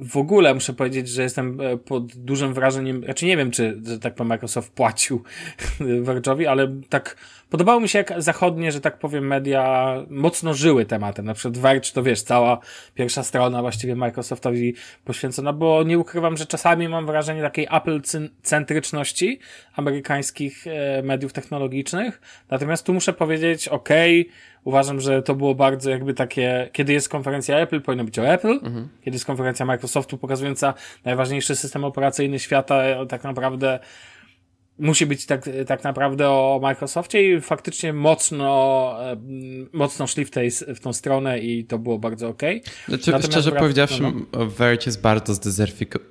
w ogóle muszę powiedzieć, że jestem e, pod dużym wrażeniem, znaczy nie wiem, czy, że tak powiem, Microsoft płacił *laughs* Verge'owi, ale tak podobało mi się, jak zachodnie, że tak powiem, media mocno żyły tematem. Na przykład Verge to wiesz, cała pierwsza strona właściwie Microsoftowi poświęcona, bo nie ukrywam, że czasami mam wrażenie takiej Apple-centryczności amerykańskich e, mediów technologicznych. Natomiast tu muszę powiedzieć, okej, okay, uważam, że to było bardzo jakby takie, kiedy jest konferencja Apple, powinno być o Apple, mhm. kiedy jest konferencja Microsoftu pokazująca najważniejszy system operacyjny świata, tak naprawdę musi być tak, tak naprawdę o Microsoftie i faktycznie mocno, mocno szli w, tej, w tą stronę i to było bardzo ok. Znaczy, szczerze powiedziawszy, no, no. Verge jest bardzo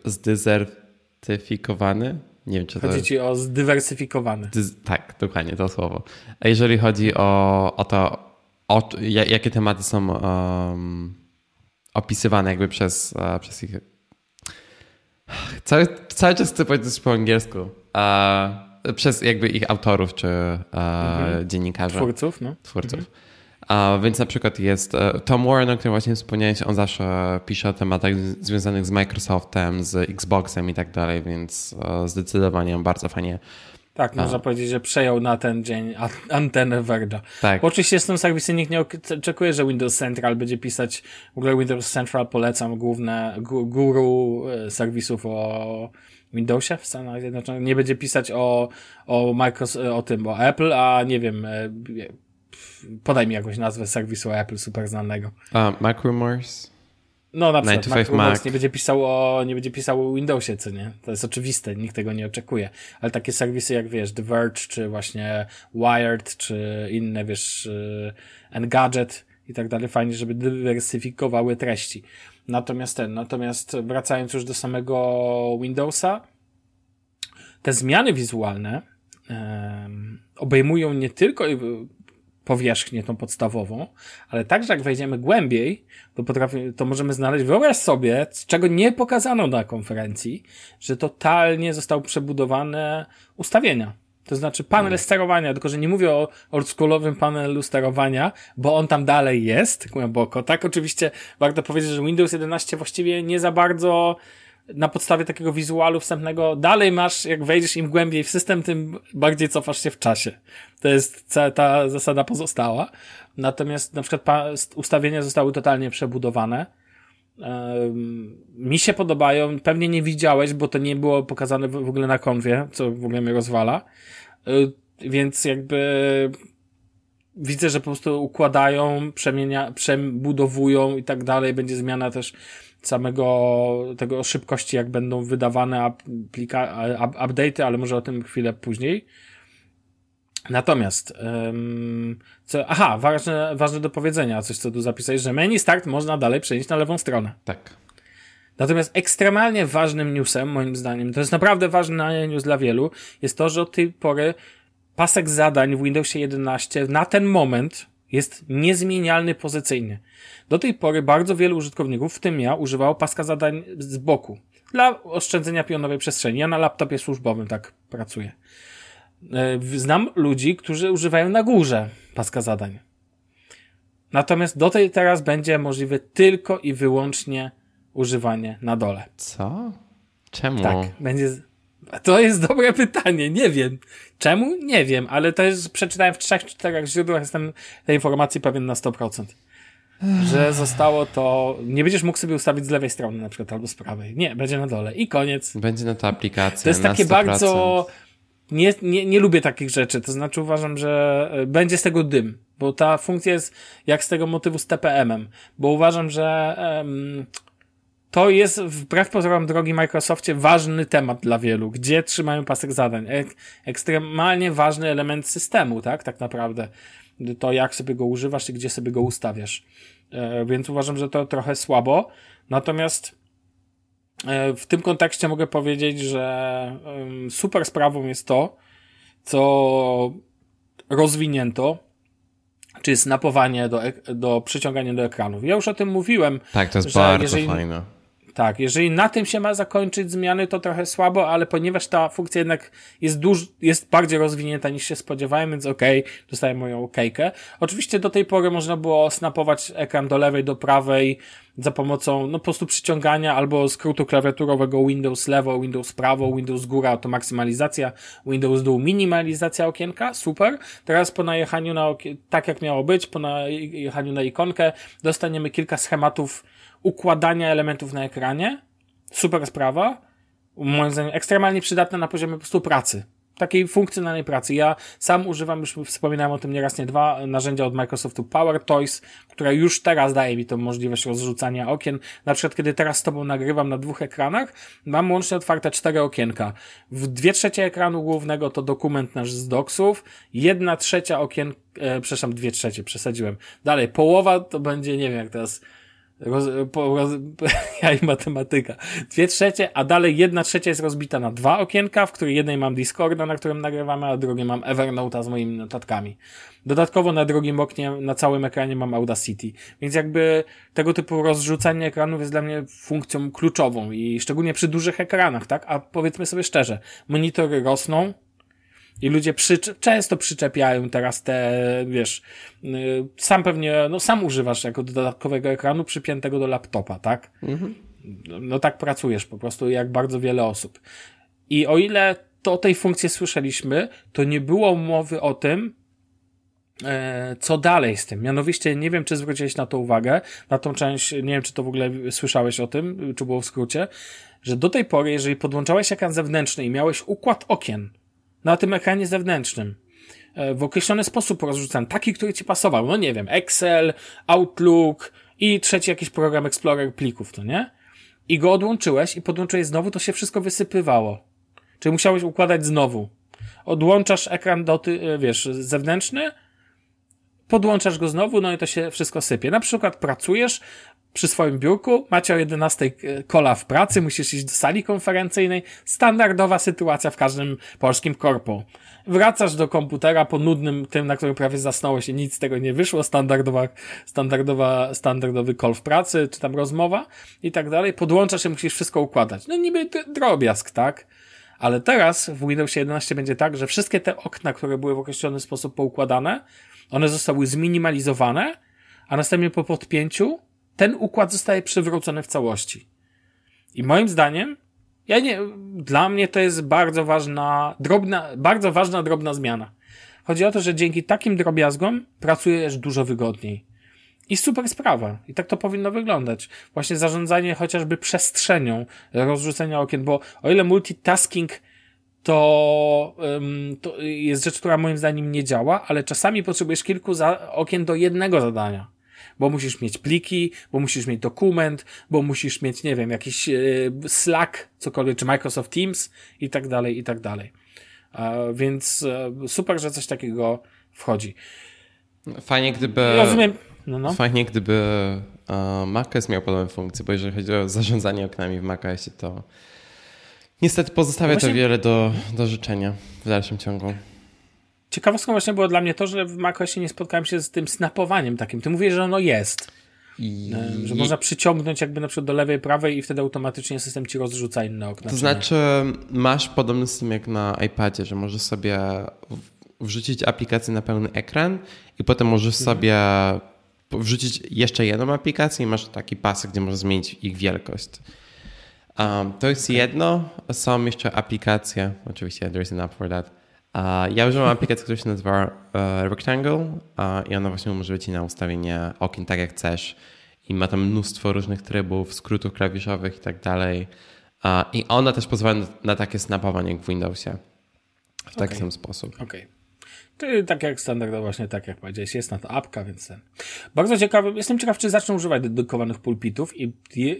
zdezertyfikowany. Nie wiem, czy to... Chodzi ci o zdywersyfikowany. Tak, dokładnie to słowo. A jeżeli chodzi o, o to, o, jakie tematy są um, opisywane jakby przez, uh, przez ich... Cały, cały czas chcę powiedzieć po angielsku. Uh, przez jakby ich autorów czy uh, mhm. dziennikarzy. Twórców, no. Twórców. Mhm. Więc na przykład jest Tom Warren, o którym właśnie wspomniałeś, on zawsze pisze o tematach związanych z Microsoftem, z Xboxem i tak dalej, więc zdecydowanie bardzo fajnie tak, można powiedzieć, że przejął na ten dzień antenę Verge'a. Tak. Bo oczywiście z tym serwisem nikt nie oczekuje, że Windows Central będzie pisać, w ogóle Windows Central polecam, główne guru e, serwisów o Windowsie w Stanach Zjednoczonych. Nie będzie pisać o, o Microsoft, o tym, o Apple, a nie wiem, e, podaj mi jakąś nazwę serwisu Apple super znanego. Uh, Macrumors? No na przykład Mac nie będzie pisał o, nie będzie pisał o Windowsie, co nie? To jest oczywiste, nikt tego nie oczekuje. Ale takie serwisy jak wiesz, The Verge, czy właśnie Wired, czy inne, wiesz, y, Engadget i tak dalej, fajnie, żeby dywersyfikowały treści. Natomiast ten, natomiast wracając już do samego Windowsa, te zmiany wizualne um, obejmują nie tylko powierzchnię tą podstawową, ale także jak wejdziemy głębiej, to potrafi, to możemy znaleźć, wyobraź sobie, czego nie pokazano na konferencji, że totalnie zostały przebudowane ustawienia. To znaczy panel hmm. sterowania, tylko że nie mówię o oldschoolowym panelu sterowania, bo on tam dalej jest głęboko. Tak, oczywiście warto powiedzieć, że Windows 11 właściwie nie za bardzo na podstawie takiego wizualu wstępnego dalej masz, jak wejdziesz im głębiej w system, tym bardziej cofasz się w czasie. To jest cała ta zasada pozostała. Natomiast na przykład ustawienia zostały totalnie przebudowane. mi się podobają, pewnie nie widziałeś, bo to nie było pokazane w ogóle na konwie, co w ogóle mnie rozwala. Y, więc jakby widzę, że po prostu układają, przemienia, przebudowują i tak dalej. Będzie zmiana też samego tego szybkości, jak będą wydawane aplika update'y, ale może o tym chwilę później. Natomiast, um, co, aha, ważne, ważne do powiedzenia, coś co tu zapisać, że menu start można dalej przenieść na lewą stronę. Tak. Natomiast ekstremalnie ważnym newsem, moim zdaniem, to jest naprawdę ważny news dla wielu, jest to, że od tej pory pasek zadań w Windowsie 11 na ten moment jest niezmienialny pozycyjnie. Do tej pory bardzo wielu użytkowników, w tym ja, używało paska zadań z boku dla oszczędzenia pionowej przestrzeni. Ja na laptopie służbowym tak pracuję. E, znam ludzi, którzy używają na górze paska zadań. Natomiast do tej teraz będzie możliwe tylko i wyłącznie używanie na dole. Co? Czemu? Tak, będzie. To jest dobre pytanie, nie wiem. Czemu? Nie wiem, ale to jest, przeczytałem w trzech, czterech źródłach, jestem tej informacji pewien na 100%. Że zostało to, nie będziesz mógł sobie ustawić z lewej strony na przykład albo z prawej. Nie, będzie na dole i koniec. Będzie na to aplikacja. To jest takie 100%. bardzo, nie, nie, nie lubię takich rzeczy, to znaczy uważam, że e, będzie z tego dym, bo ta funkcja jest jak z tego motywu z TPM-em, bo uważam, że em, to jest wbrew pozorom drogi Microsoftie ważny temat dla wielu, gdzie trzymają pasek zadań. Ek, ekstremalnie ważny element systemu, tak, tak naprawdę. To jak sobie go używasz i gdzie sobie go ustawiasz. E, więc uważam, że to trochę słabo. Natomiast e, w tym kontekście mogę powiedzieć, że em, super sprawą jest to, co rozwinięto, czyli snapowanie do, do przyciągania do ekranów. Ja już o tym mówiłem. Tak, to jest bardzo jeżeli- fajne. Tak, jeżeli na tym się ma zakończyć zmiany, to trochę słabo, ale ponieważ ta funkcja jednak jest duż, jest bardziej rozwinięta niż się spodziewałem, więc okej, dostaję moją okejkę. Oczywiście do tej pory można było snapować ekran do lewej, do prawej za pomocą, no po prostu przyciągania albo skrótu klawiaturowego Windows lewo, Windows prawo, Windows góra to maksymalizacja, Windows dół minimalizacja okienka, super. Teraz po najechaniu na okie- tak jak miało być, po najechaniu na ikonkę dostaniemy kilka schematów układania elementów na ekranie. Super sprawa. Moim zdaniem ekstremalnie przydatna na poziomie po prostu pracy. Takiej funkcjonalnej pracy. Ja sam używam, już wspominałem o tym nieraz, nie dwa, narzędzia od Microsoftu Power Toys, które już teraz daje mi tą możliwość rozrzucania okien. Na przykład, kiedy teraz z tobą nagrywam na dwóch ekranach, mam łącznie otwarte cztery okienka. W dwie trzecie ekranu głównego to dokument nasz z docsów, jedna trzecia okien, e, przepraszam, dwie trzecie, przesadziłem. Dalej, połowa to będzie, nie wiem jak teraz, Roz, po, roz, *laughs* ja i matematyka. Dwie trzecie, a dalej jedna trzecia jest rozbita na dwa okienka, w której jednej mam Discorda, na którym nagrywamy, a drugie mam Evernote'a z moimi notatkami. Dodatkowo na drugim oknie, na całym ekranie mam Audacity. Więc jakby tego typu rozrzucanie ekranów jest dla mnie funkcją kluczową i szczególnie przy dużych ekranach, tak? A powiedzmy sobie szczerze, monitory rosną, i ludzie przycze- często przyczepiają teraz te, wiesz, yy, sam pewnie, no sam używasz jako dodatkowego ekranu przypiętego do laptopa, tak? No, no tak pracujesz po prostu jak bardzo wiele osób. I o ile to o tej funkcji słyszeliśmy, to nie było mowy o tym, e, co dalej z tym. Mianowicie, nie wiem, czy zwróciłeś na to uwagę, na tą część, nie wiem, czy to w ogóle słyszałeś o tym, czy było w skrócie, że do tej pory, jeżeli podłączałeś ekran zewnętrzny i miałeś układ okien, na tym ekranie zewnętrznym e, w określony sposób rozrzucany, taki, który ci pasował, no nie wiem, Excel, Outlook i trzeci jakiś program Explorer plików, to nie? I go odłączyłeś i podłączyłeś znowu, to się wszystko wysypywało. Czyli musiałeś układać znowu. Odłączasz ekran do e, wiesz, zewnętrzny, podłączasz go znowu, no i to się wszystko sypie. Na przykład pracujesz przy swoim biurku, macie o 11 kola w pracy, musisz iść do sali konferencyjnej. Standardowa sytuacja w każdym polskim korpo. Wracasz do komputera po nudnym tym, na którym prawie zasnąłeś i nic z tego nie wyszło. Standardowa, standardowa, standardowy call w pracy, czy tam rozmowa i tak dalej. Podłączasz i musisz wszystko układać. No niby drobiazg, tak? Ale teraz w Windowsie 11 będzie tak, że wszystkie te okna, które były w określony sposób poukładane, one zostały zminimalizowane, a następnie po podpięciu ten układ zostaje przywrócony w całości. I moim zdaniem, ja nie, dla mnie to jest bardzo ważna, drobna, bardzo ważna, drobna zmiana. Chodzi o to, że dzięki takim drobiazgom pracujesz dużo wygodniej. I super sprawa. I tak to powinno wyglądać. Właśnie zarządzanie chociażby przestrzenią rozrzucenia okien, bo o ile multitasking to, ym, to jest rzecz, która moim zdaniem nie działa, ale czasami potrzebujesz kilku okien do jednego zadania. Bo musisz mieć pliki, bo musisz mieć dokument, bo musisz mieć, nie wiem, jakiś yy, Slack, cokolwiek, czy Microsoft Teams i tak dalej, i tak dalej. E, więc e, super, że coś takiego wchodzi. Fajnie, gdyby. Rozumiem. No, no. Fajnie, gdyby uh, macOS miał podobne funkcje, bo jeżeli chodzi o zarządzanie oknami w macOSie, to niestety pozostawia No właśnie- to wiele do, do życzenia w dalszym ciągu. Ciekawostką właśnie było dla mnie to, że w macOSie nie spotkałem się z tym snapowaniem takim. Ty mówisz, że ono jest. I... E, Że można przyciągnąć jakby na przykład do lewej, prawej i wtedy automatycznie system ci rozrzuca inne okna. To znaczy, masz podobny system jak na iPadzie, że możesz sobie wrzucić aplikację na pełny ekran i potem możesz Mhm. sobie wrzucić jeszcze jedną aplikację i masz taki pasek, gdzie możesz zmienić ich wielkość. Um, to jest jedno. Są jeszcze aplikacje. Oczywiście, there is an app for that. Ja używam aplikacji, która się nazywa uh, Rectangle i ona właśnie umożliwia ci na ustawienie okien tak jak chcesz. I ma tam mnóstwo różnych trybów, skrótów klawiszowych i tak dalej. I ona też pozwala na, na takie snapowanie jak w Windowsie. W taki okay. sam sposób. Okej. Okay. Czyli tak jak standardowo, właśnie tak jak powiedziałeś, jest na to apka, więc ten. Bardzo ciekawy, jestem ciekaw, czy zaczną używać dedykowanych pulpitów i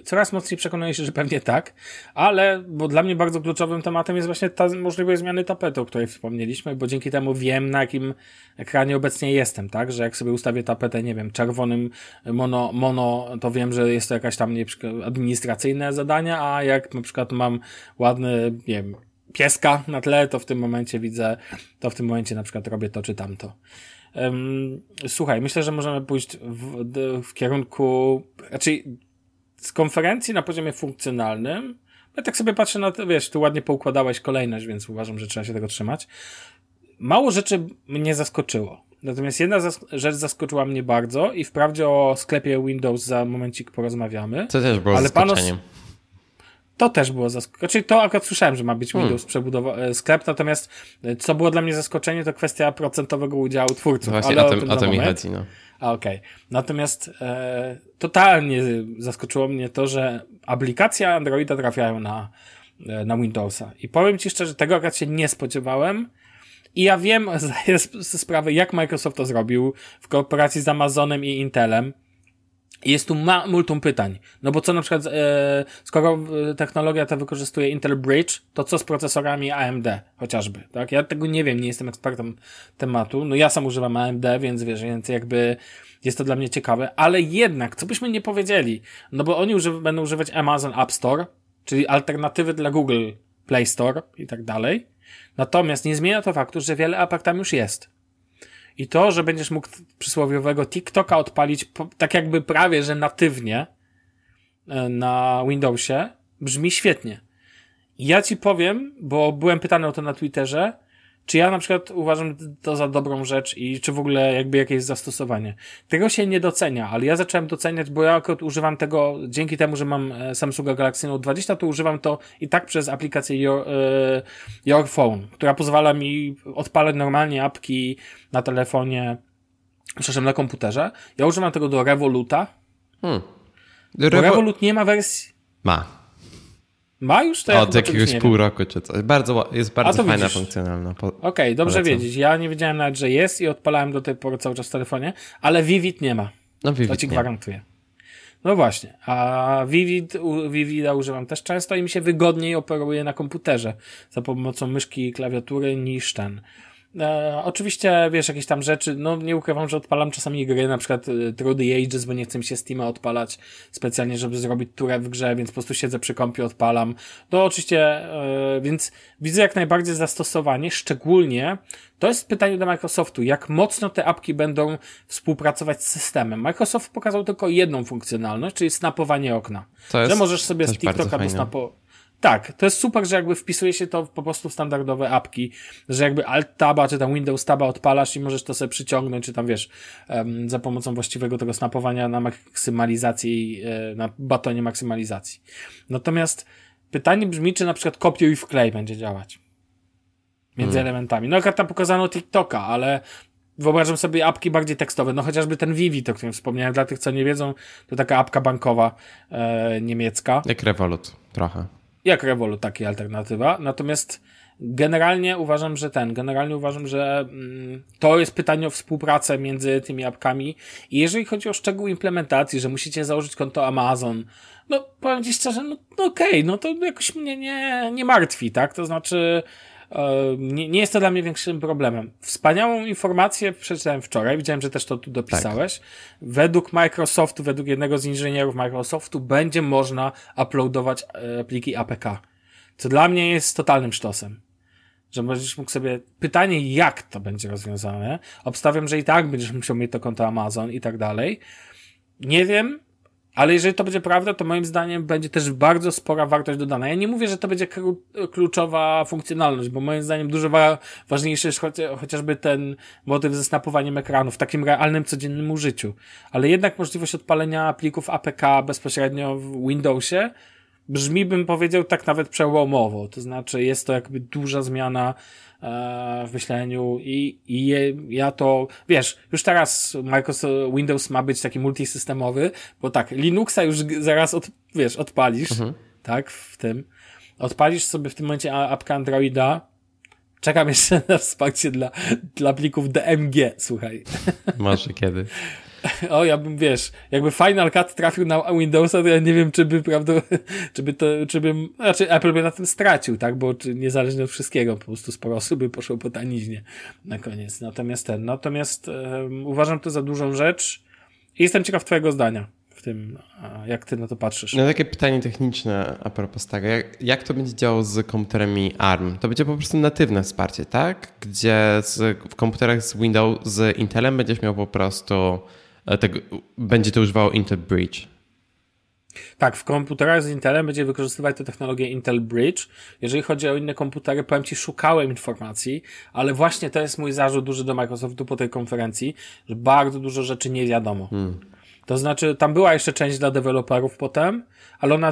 coraz mocniej przekonuję się, że pewnie tak, ale, bo dla mnie bardzo kluczowym tematem jest właśnie ta możliwość zmiany tapetu, o której wspomnieliśmy, bo dzięki temu wiem, na jakim ekranie obecnie jestem, tak, że jak sobie ustawię tapetę, nie wiem, czerwonym mono, mono, to wiem, że jest to jakaś tam administracyjne zadanie, a jak na przykład mam ładny, nie wiem, pieska na tle, to w tym momencie widzę, to w tym momencie na przykład robię to czy tamto. Um, słuchaj, myślę, że możemy pójść w, w kierunku, raczej z konferencji na poziomie funkcjonalnym. Ja tak sobie patrzę na to, wiesz, tu ładnie poukładałeś kolejność, więc uważam, że trzeba się tego trzymać. Mało rzeczy mnie zaskoczyło. Natomiast jedna zas rzecz zaskoczyła mnie bardzo i wprawdzie o sklepie Windows za momencik porozmawiamy. Co też było ale zaskoczeniem. Panos, to też było zaskoczenie. Znaczy, to akurat słyszałem, że ma być hmm. Windows przebudowa e, sklep, natomiast e, co było dla mnie zaskoczenie, to kwestia procentowego udziału twórców. No właśnie, ale o, tym, o to mi chodzi, no. Okej. Okay. Natomiast e, totalnie zaskoczyło mnie to, że aplikacje Androida trafiają na, e, na Windowsa. I powiem Ci szczerze, tego akurat się nie spodziewałem. I ja wiem *laughs* ze sprawy, jak Microsoft to zrobił w kooperacji z Amazonem i Intelem jest tu ma multum pytań. No bo co na przykład, e, skoro e, technologia ta wykorzystuje Intel Bridge, to co z procesorami AMD chociażby, tak? Ja tego nie wiem, nie jestem ekspertem tematu. No ja sam używam AMD, więc wiesz, więc jakby jest to dla mnie ciekawe, ale jednak, co byśmy nie powiedzieli, no bo oni używ będą używać Amazon App Store, czyli alternatywy dla Google Play Store i tak dalej. Natomiast nie zmienia to faktu, że wiele apek tam już jest. I to, że będziesz mógł przysłowiowego TikToka odpalić tak jakby prawie, że natywnie e, na Windowsie, brzmi świetnie. Ja ci powiem, bo byłem pytany o to na Twitterze, czy ja na przykład uważam to za dobrą rzecz i czy w ogóle jakby jakieś zastosowanie. Tego się nie docenia, ale ja zacząłem doceniać, bo ja akurat używam tego, dzięki temu, że mam e, Samsunga Galaxy Note 20, to używam to i tak przez aplikację Your, e, Your Phone, która pozwala mi odpalać normalnie apki na telefonie, przepraszam, na komputerze. Ja używam tego do Revoluta. Hmm. Revo... Revolut nie ma wersji... Ma. Ma już to? Od jakiegoś pół roku czy coś. Bardzo, jest bardzo fajna, widzisz. funkcjonalna. Po, Okej, okay, dobrze polecam. wiedzieć. Ja nie wiedziałem nawet, że jest i odpalałem do tej pory cały czas w telefonie, ale Vivid nie ma. No Vivid To ci gwarantuję. No właśnie, a Vivid, Vivida używam też często i mi się wygodniej operuje na komputerze za pomocą myszki i klawiatury niż ten. E, oczywiście, wiesz, jakieś tam rzeczy, no nie ukrywam, że odpalam czasami gry, na przykład e, the Ages, bo nie chcę mi się Steama odpalać specjalnie, żeby zrobić turę w grze, więc po prostu siedzę przy kompie, odpalam. To oczywiście, e, więc widzę jak najbardziej zastosowanie, szczególnie to jest pytanie do Microsoftu, jak mocno te apki będą współpracować z systemem. Microsoft pokazał tylko jedną funkcjonalność, czyli snapowanie okna. To jest, że możesz sobie z TikToka do snapo tak, to jest super, że jakby wpisuje się to po prostu w standardowe apki, że jakby Alt Taba czy tam Windows Taba odpalasz i możesz to sobie przyciągnąć, czy tam wiesz, za pomocą właściwego tego snapowania na maksymalizacji, e, na batonie maksymalizacji. Natomiast pytanie brzmi, czy na przykład kopiuj i wklej będzie działać między hmm. elementami. No, jak tam pokazano TikToka, ale wyobrażam sobie apki bardziej tekstowe, no chociażby ten Vivi, o którym wspomniałem, dla tych, co nie wiedzą, to taka apka bankowa e, niemiecka. Jak Revolut, trochę jak Revolut taki alternatywa. Natomiast generalnie uważam, że ten, generalnie uważam, że mm, to jest pytanie o współpracę między tymi apkami i jeżeli chodzi o szczegóły implementacji, że musicie założyć konto Amazon, no powiem Ci szczerze, no, no okej, okay, no to jakoś mnie nie, nie martwi, tak? To znaczy, nie, nie jest to dla mnie większym problemem. Wspaniałą informację przeczytałem wczoraj, widziałem, że też to tu dopisałeś. Tak. Według Microsoftu, według jednego z inżynierów Microsoftu będzie można uploadować e, pliki APK. Co dla mnie jest totalnym sztosem. Że będziesz mógł sobie, pytanie jak to będzie rozwiązane. Obstawiam, że i tak będziesz musiał mieć to konto Amazon i tak dalej. Nie wiem, ale jeżeli to będzie prawda, to moim zdaniem będzie też bardzo spora wartość dodana. Ja nie mówię, że to będzie kluczowa funkcjonalność, bo moim zdaniem dużo wa ważniejszy jest chociażby ten motyw ze snapowaniem ekranu w takim realnym, codziennym użyciu. Ale jednak możliwość odpalenia plików APK bezpośrednio w Windowsie brzmi, bym powiedział, tak nawet przełomowo. To znaczy, jest to jakby duża zmiana e, w myśleniu i, i je, ja to, wiesz, już teraz Microsoft Windows ma być taki multisystemowy, bo tak, Linuxa już zaraz, od, wiesz, odpalisz, mhm. tak, w tym. Odpalisz sobie w tym momencie apkę Androida, Czekam jeszcze na wsparcie dla, dla plików DMG, słuchaj. Może kiedy. *laughs* O, ja bym, wiesz, jakby Final Cut trafił na Windowsa, to ja nie wiem, czy by, prawda, *laughs* czy by to, czy bym, znaczy Apple by na tym stracił, tak, bo czy, niezależnie od wszystkiego, po prostu sporo osób by poszło po taniźnie na koniec. Natomiast ten, natomiast um, uważam to za dużą rzecz i jestem ciekaw twojego zdania tym, jak ty na to patrzysz? No takie pytanie techniczne a propos tego. Jak, jak to będzie działało z komputerami ARM? To będzie po prostu natywne wsparcie, tak? Gdzie z, w komputerach z Windows, z Intelem będziesz miał po prostu, tego, będzie to używało Intel Bridge. Tak, w komputerach z Intelem będzie wykorzystywać tę technologię Intel Bridge. Jeżeli chodzi o inne komputery, powiem Ci, szukałem informacji, ale właśnie to jest mój zarzut duży do Microsoftu po tej konferencji, że bardzo dużo rzeczy nie wiadomo. Hmm. To znaczy, tam była jeszcze część dla deweloperów potem, ale ona,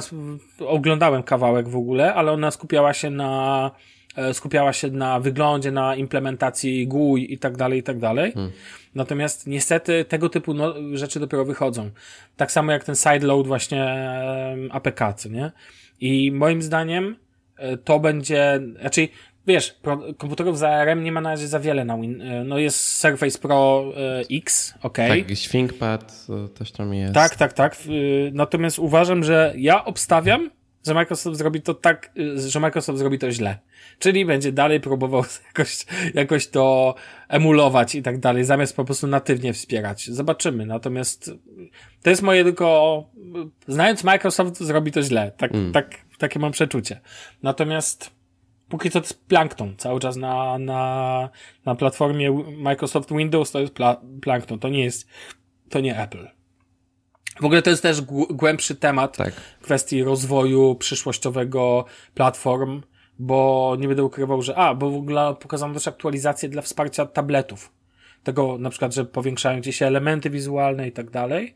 oglądałem kawałek w ogóle, ale ona skupiała się na, e, skupiała się na wyglądzie, na implementacji GUI i tak dalej, i tak dalej. Hmm. Natomiast niestety tego typu no, rzeczy dopiero wychodzą. Tak samo jak ten sideload właśnie APK, co nie? I moim zdaniem e, to będzie, znaczy wiesz, komputerów z ARM nie ma na razie za wiele na Win. E, no jest Surface Pro e, X, ok. Tak, ThinkPad też tam jest. Tak, tak, tak. Natomiast uważam, że ja obstawiam, że Microsoft zrobi to tak, e, że Microsoft zrobi to źle. Czyli będzie dalej próbował *laughs* jakoś, jakoś to emulować i tak dalej, zamiast po prostu natywnie wspierać. Zobaczymy. Natomiast to jest moje tylko, znając Microsoft, zrobi to źle. Tak, mm. tak, takie mam przeczucie. Natomiast póki co to jest Plankton. Cały czas na, na, na platformie Microsoft Windows to jest pla, Plankton. To nie jest, to nie Apple. W ogóle to jest też głębszy temat tak. kwestii rozwoju przyszłościowego platform, bo nie będę ukrywał, że a, bo w ogóle pokazano też aktualizację dla wsparcia tabletów. Tego na przykład, że powiększają gdzieś się elementy wizualne i tak dalej.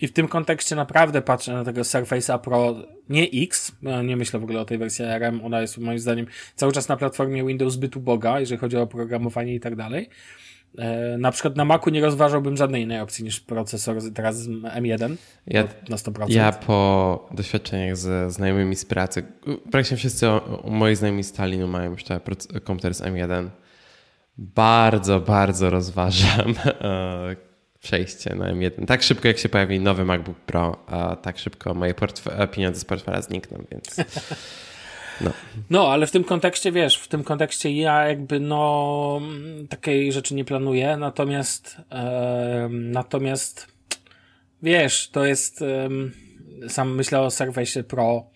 I w tym kontekście naprawdę patrzę na tego Surface'a Pro, nie X, nie myślę w ogóle o tej wersji ARM, ona jest moim zdaniem cały czas na platformie Windows zbyt uboga, jeżeli chodzi o oprogramowanie i tak dalej. E, na przykład na Macu nie rozważałbym żadnej innej opcji niż procesor teraz M1 ja, na 100%. Ja po doświadczeniach ze znajomymi z pracy, praktycznie wszyscy moi znajomi z Talinu mają już komputer z M1. Bardzo, bardzo rozważam *laughs* e, przejście na M1. Tak szybko, jak się pojawi nowy MacBook Pro, a tak szybko moje pieniądze z portfela znikną, więc... *laughs* No. no, ale w tym kontekście, wiesz, w tym kontekście ja jakby, no, takiej rzeczy nie planuję, natomiast, e, natomiast, wiesz, to jest, e, sam myślę o Surface Pro,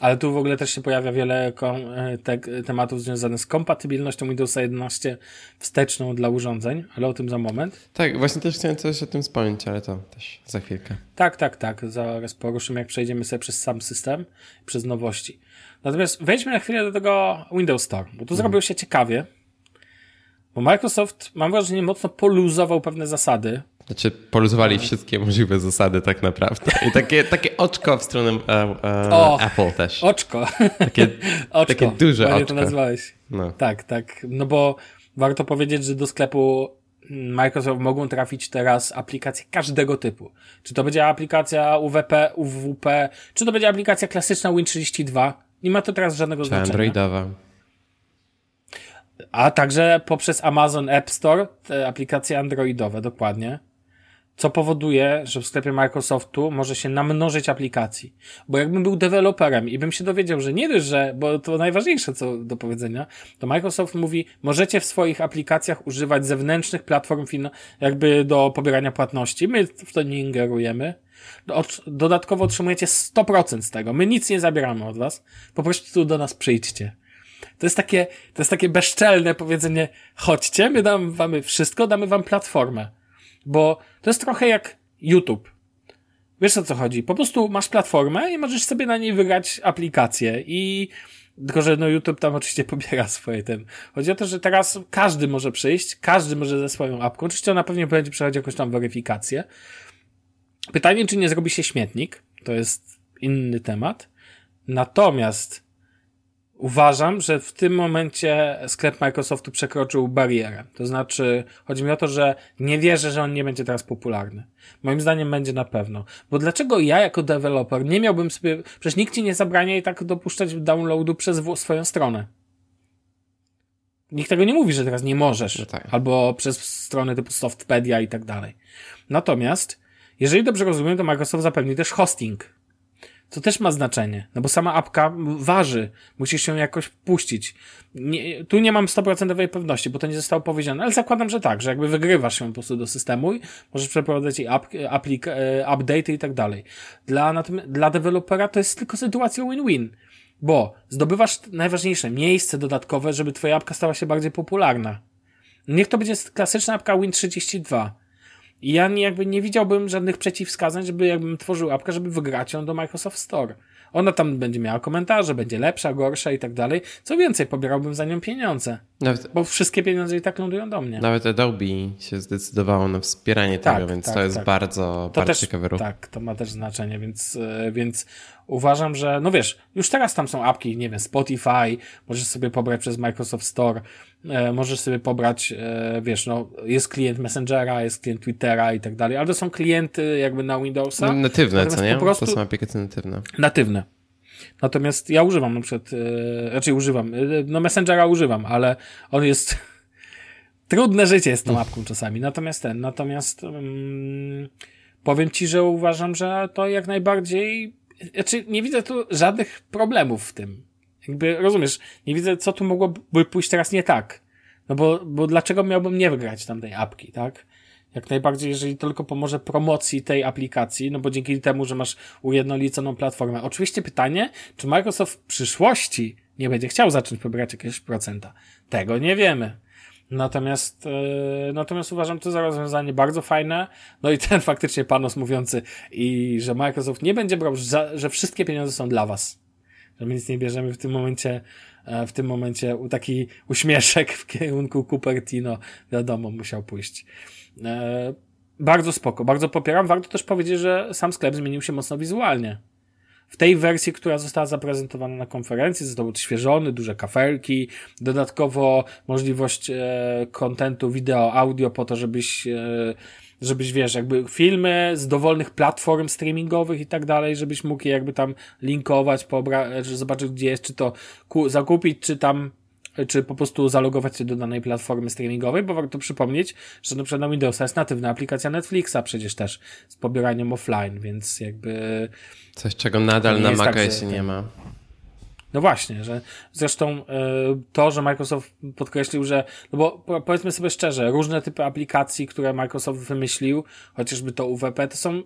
ale tu w ogóle też się pojawia wiele e, te tematów związanych z kompatybilnością Windowsa 11 wsteczną dla urządzeń, ale o tym za moment. Tak, właśnie też chciałem coś o tym wspomnieć, ale to też za chwilkę. Tak, tak, tak. Zaraz poruszymy, jak przejdziemy sobie przez sam system, przez nowości. Natomiast wejdźmy na chwilę do tego Windows Store, bo tu mhm. zrobiło się ciekawie, bo Microsoft, mam wrażenie, mocno poluzował pewne zasady. Znaczy, poluzowali wszystkie możliwe zasady tak naprawdę. I takie, takie oczko w stronę e, e, o, Apple też. Oczko. Takie, *laughs* oczko. takie duże Ładnie oczko. to nazwałeś. No. Tak, tak. No bo warto powiedzieć, że do sklepu Microsoft mogą trafić teraz aplikacje każdego typu. Czy to będzie aplikacja UWP, UWP, czy to będzie aplikacja klasyczna Win32. Nie ma to teraz żadnego czy znaczenia. Androidowa. A także poprzez Amazon App Store te aplikacje androidowe, dokładnie. Co powoduje, że w sklepie Microsoftu może się namnożyć aplikacji. Bo jakbym był deweloperem i bym się dowiedział, że nie dość, że, bo to najważniejsze co do powiedzenia, to Microsoft mówi, możecie w swoich aplikacjach używać zewnętrznych platform jakby do pobierania płatności. My w to nie ingerujemy. Dodatkowo otrzymujecie 100% z tego. My nic nie zabieramy od was. Po prostu tu do nas przyjdźcie. To jest takie, to jest takie bezczelne powiedzenie, chodźcie, my damy wam wszystko, damy wam platformę. Bo to jest trochę jak YouTube. Wiesz o co chodzi? Po prostu masz platformę i możesz sobie na niej wygrać aplikację i tylko, że no YouTube tam oczywiście *laughs* pobiera swoje tym. Chodzi o to, że teraz każdy może przyjść, każdy może ze swoją apką. Oczywiście ona pewnie będzie przechodzić jakąś tam weryfikację. Pytanie, czy nie zrobi się śmietnik? To jest inny temat. Natomiast uważam, że w tym momencie sklep Microsoftu przekroczył barierę. To znaczy, chodzi mi o to, że nie wierzę, że on nie będzie teraz popularny. Moim zdaniem będzie na pewno. Bo dlaczego ja jako deweloper nie miałbym sobie, przecież nikt ci nie zabrania i tak dopuszczać downloadu przez swoją stronę. Nikt tego nie mówi, że teraz nie możesz. No tak. Albo przez strony typu Softpedia i tak dalej. Natomiast, jeżeli dobrze rozumiem, to Microsoft zapewni też hosting. To też ma znaczenie, no bo sama apka waży, musisz się jakoś puścić. Nie, tu nie mam 100% pewności, bo to nie zostało powiedziane, ale zakładam, że tak, że jakby wygrywasz się po prostu do systemu i możesz przeprowadzać up, aplik, e, update i tak dalej. Dla, dla dewelopera to jest tylko sytuacja win-win, bo zdobywasz najważniejsze miejsce dodatkowe, żeby twoja apka stała się bardziej popularna. Niech to będzie klasyczna apka Win32 i ja nie, jakby nie widziałbym żadnych przeciwwskazań, żeby jakbym tworzył apkę, żeby wygrać ją do Microsoft Store. Ona tam będzie miała komentarze, będzie lepsza, gorsza i tak dalej. Co więcej, pobierałbym za nią pieniądze. Nawet, bo wszystkie pieniądze i tak lądują do mnie. Nawet Adobe się zdecydowało na wspieranie tak, tego, więc tak, to jest tak. bardzo, to bardzo też, ciekawy ruch. Tak, to ma też znaczenie, więc, e, więc uważam, że, no wiesz, już teraz tam są apki, nie wiem, Spotify, możesz sobie pobrać przez Microsoft Store, e, możesz sobie pobrać, e, wiesz, no, jest klient Messengera, jest klient Twittera i tak dalej, ale to są klienty jakby na Windowsa. Natywne, co nie? Po prostu... To są aplikacje natywne. Natywne. Natomiast ja używam na przykład, e, raczej używam, e, no Messengera używam, ale on jest *laughs* trudne życie jest tą apką czasami. Natomiast ten, natomiast um, powiem ci, że uważam, że to jak najbardziej znaczy, nie widzę tu żadnych problemów w tym. Jakby, rozumiesz, nie widzę, co tu mogłoby pójść teraz nie tak. No bo, bo dlaczego miałbym nie wygrać tamtej apki, tak? Jak najbardziej, jeżeli tylko pomoże promocji tej aplikacji, no bo dzięki temu, że masz ujednoliconą platformę. Oczywiście pytanie, czy Microsoft w przyszłości nie będzie chciał zacząć pobierać jakiegoś procenta. Tego nie wiemy. Natomiast, yy, natomiast uważam to za rozwiązanie bardzo fajne. No i ten *laughs* faktycznie panos mówiący i że Microsoft nie będzie brał, że, że wszystkie pieniądze są dla was. Że my nic nie bierzemy w tym momencie, e, w tym momencie taki uśmieszek w kierunku Cupertino, wiadomo, musiał pójść. E, bardzo spoko, bardzo popieram. Warto też powiedzieć, że sam sklep zmienił się mocno wizualnie. W tej wersji, która została zaprezentowana na konferencji, został odświeżony, duże kafelki, dodatkowo możliwość e, kontentu wideo, audio po to, żebyś żebyś, wiesz, jakby filmy z dowolnych platform streamingowych i tak dalej, żebyś mógł je jakby tam linkować, pobra- zobaczyć gdzie jest, czy to ku- zakupić, czy tam czy po prostu zalogować się do danej platformy streamingowej, bo warto przypomnieć, że na przykład na Windowsa jest natywna aplikacja Netflixa przecież też z pobieraniem offline, więc jakby... Coś, czego nadal na Maca tak, nie ma. No właśnie, że zresztą e, to, że Microsoft podkreślił, że, no bo powiedzmy sobie szczerze, różne typy aplikacji, które Microsoft wymyślił, chociażby to UWP, to są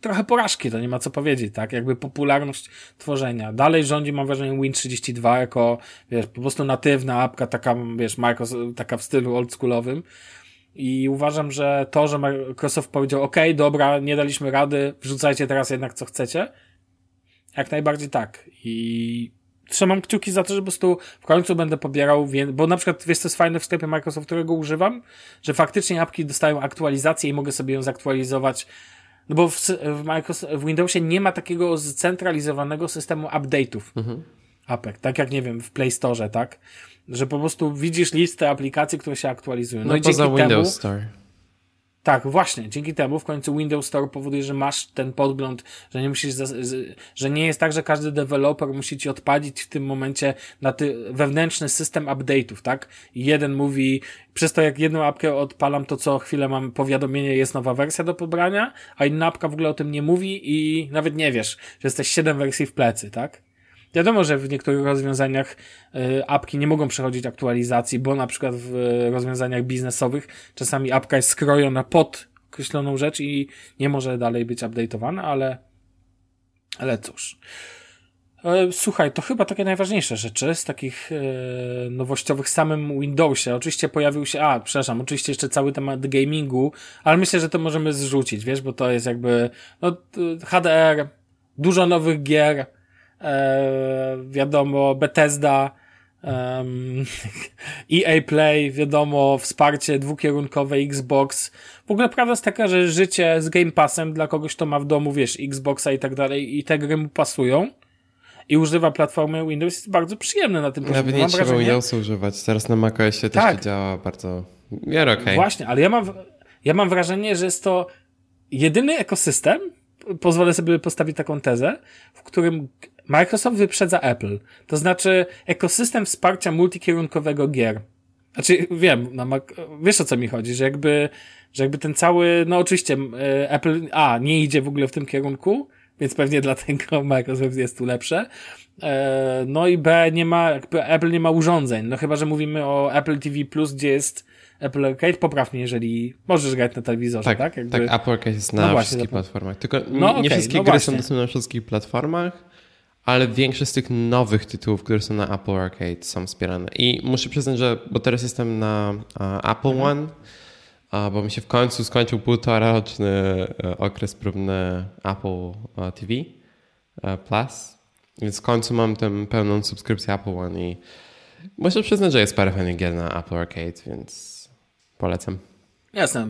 trochę porażki, to nie ma co powiedzieć, tak? Jakby popularność tworzenia. Dalej rządzi, mam wrażenie, Win32 jako, wiesz, po prostu natywna apka, taka, wiesz, Microsoft, taka w stylu oldschoolowym. I uważam, że to, że Microsoft powiedział, ok, dobra, nie daliśmy rady, wrzucajcie teraz jednak co chcecie, jak najbardziej tak. I trzymam kciuki za to, że po prostu w końcu będę pobierał, bo na przykład, wiesz, to jest fajne w sklepie Microsoft, którego używam, że faktycznie apki dostają aktualizację i mogę sobie ją zaktualizować no bo w, w, Microsoft, w Windowsie nie ma takiego zcentralizowanego systemu update'ów. Mhm. Apek, tak jak nie wiem, w Play Store, tak? Że po prostu widzisz listę aplikacji, które się aktualizują. No, no i poza Windows temu, Store. Tak, właśnie. Dzięki temu w końcu Windows Store powoduje, że masz ten podgląd, że nie musisz, że nie jest tak, że każdy deweloper musi ci odpalić w tym momencie na ty wewnętrzny system update'ów, tak? I jeden mówi, przez to jak jedną apkę odpalam, to co chwilę mam powiadomienie, jest nowa wersja do pobrania, a inna apka w ogóle o tym nie mówi i nawet nie wiesz, że jesteś siedem wersji w plecy, tak? Wiadomo, że w niektórych rozwiązaniach y, apki nie mogą przechodzić aktualizacji, bo na przykład w rozwiązaniach biznesowych czasami apka jest skrojona pod określoną rzecz i nie może dalej być update'owana, ale, ale cóż. E, słuchaj, to chyba takie najważniejsze rzeczy z takich e, nowościowych samym Windowsie. Oczywiście pojawił się, a przepraszam, oczywiście jeszcze cały temat gamingu, ale myślę, że to możemy zrzucić, wiesz, bo to jest jakby no, HDR, dużo nowych gier, wiadomo, Bethesda, um, *laughs* EA Play, wiadomo, wsparcie dwukierunkowe Xbox. W ogóle prawda jest taka, że życie z Game Passem dla kogoś, kto ma w domu, wiesz, Xboxa i tak dalej i te gry mu pasują. i używa platformy Windows, jest bardzo przyjemne na tym poziomie. Nawet nie trzeba wrażenie... Windowsa używać. Teraz na macOSie też tak. to działa bardzo okej. Okay. Właśnie, ale ja mam, ja mam wrażenie, że jest to jedyny ekosystem, pozwolę sobie postawić taką tezę, w którym Microsoft wyprzedza Apple. To znaczy ekosystem wsparcia multikierunkowego gier. Znaczy, wiem, no, wiesz o co mi chodzi, że jakby, że jakby ten cały, no oczywiście e, Apple, a, nie idzie w ogóle w tym kierunku, więc pewnie *laughs* dlatego Microsoft jest tu lepsze. E, no i B, nie ma, jakby Apple nie ma urządzeń, no chyba, że mówimy o Apple TV+, gdzie jest Apple Arcade, poprawnie, jeżeli możesz grać na telewizorze, tak? Tak, jakby... tak Apple Arcade jest na no wszystkich platformach. Tylko no, nie okay, wszystkie no gry właśnie. są dostępne na wszystkich platformach, ale większość z tych nowych tytułów, które są na Apple Arcade są wspierane. I muszę przyznać, że, bo teraz jestem na uh, Apple mhm. One, uh, bo mi się w końcu skończył półtora roczny uh, okres próbny Apple TV Plus, więc w końcu mam tę pełną subskrypcję Apple One i muszę przyznać, że jest parę fajnych gier na Apple Arcade, więc Polecam. Jasne.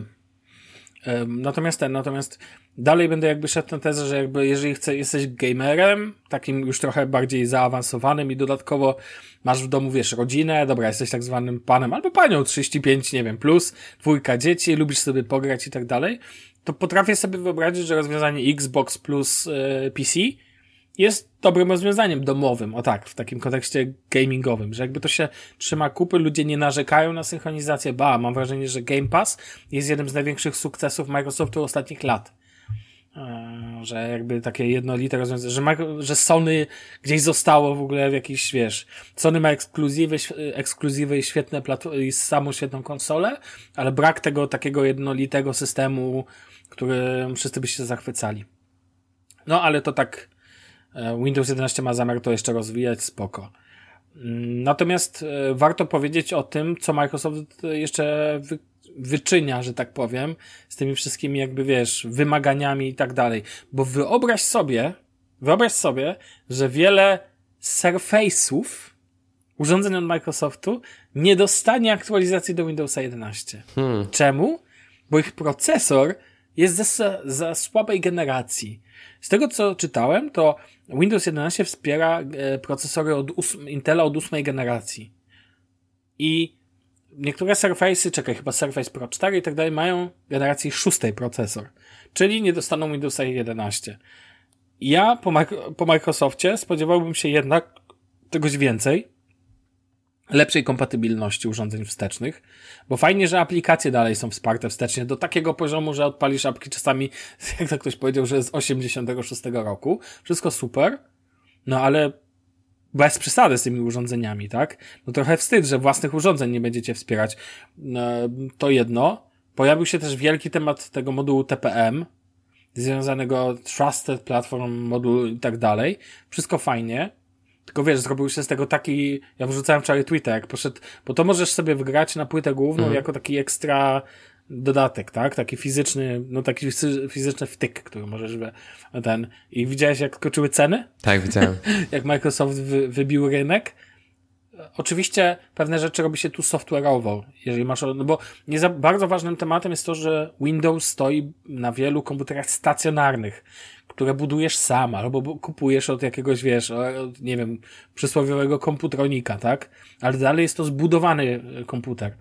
Natomiast ten, natomiast dalej będę jakby szedł na tezę, że jakby jeżeli chce, jesteś gamerem, takim już trochę bardziej zaawansowanym i dodatkowo masz w domu, wiesz, rodzinę, dobra, jesteś tak zwanym panem albo panią 35, nie wiem, plus, dwójka dzieci, lubisz sobie pograć i tak dalej, to potrafię sobie wyobrazić, że rozwiązanie Xbox plus yy, PC jest dobrym rozwiązaniem domowym, o tak, w takim kontekście gamingowym, że jakby to się trzyma kupy, ludzie nie narzekają na synchronizację, ba, mam wrażenie, że Game Pass jest jednym z największych sukcesów Microsoftu ostatnich lat. E, że jakby takie jednolite rozwiązanie, że, że Sony gdzieś zostało w ogóle w jakiś, wiesz, Sony ma ekskluzywy, ekskluzywy i świetne i samą świetną konsolę, ale brak tego takiego jednolitego systemu, którym wszyscy by się zachwycali. No, ale to tak Windows 11 ma zamiar to jeszcze rozwijać, spoko. Mm, natomiast e, warto powiedzieć o tym, co Microsoft jeszcze wy, wyczynia, że tak powiem, z tymi wszystkimi jakby, wiesz, wymaganiami i tak dalej. Bo wyobraź sobie, wyobraź sobie, że wiele Surface'ów, urządzeń od Microsoftu, nie dostanie aktualizacji do Windowsa 11. Hmm. Czemu? Bo ich procesor jest za, za słabej generacji. Z tego co czytałem, to Windows 11 wspiera e, procesory od Intela od ósmej generacji. I niektóre Surface'y, czekaj, chyba Surface Pro 4 i tak dalej, mają generacji szóstej procesor. Czyli nie dostaną Windowsa 11. Ja po, po Microsoftie spodziewałbym się jednak czegoś więcej, lepszej kompatybilności urządzeń wstecznych, bo fajnie, że aplikacje dalej są wsparte wstecznie do takiego poziomu, że odpalisz apki czasami, *laughs* jak to ktoś powiedział, że z 86 roku. Wszystko super, no ale bez przesady z tymi urządzeniami, tak? No trochę wstyd, że własnych urządzeń nie będziecie wspierać. No, to jedno. Pojawił się też wielki temat tego modułu TPM, związanego Trusted Platform moduł i tak dalej. Wszystko fajnie. Tylko wiesz, zrobił się z tego taki, ja wrzucałem wczoraj Twitter, jak poszedł, bo to możesz sobie wygrać na płytę główną mhm. jako taki ekstra dodatek, tak? Taki fizyczny, no taki fizyczny wtyk, który możesz we, ten. I widziałeś, jak skoczyły ceny? Tak, widziałem. *laughs* jak Microsoft wy, wybił rynek. Oczywiście pewne rzeczy robi się tu software'owo, jeżeli masz, no bo nie za, bardzo ważnym tematem jest to, że Windows stoi na wielu komputerach stacjonarnych, które budujesz sam, albo kupujesz od jakiegoś, wiesz, nie wiem, przysłowiowego komputronika, tak? Ale dalej jest to zbudowany e, komputer.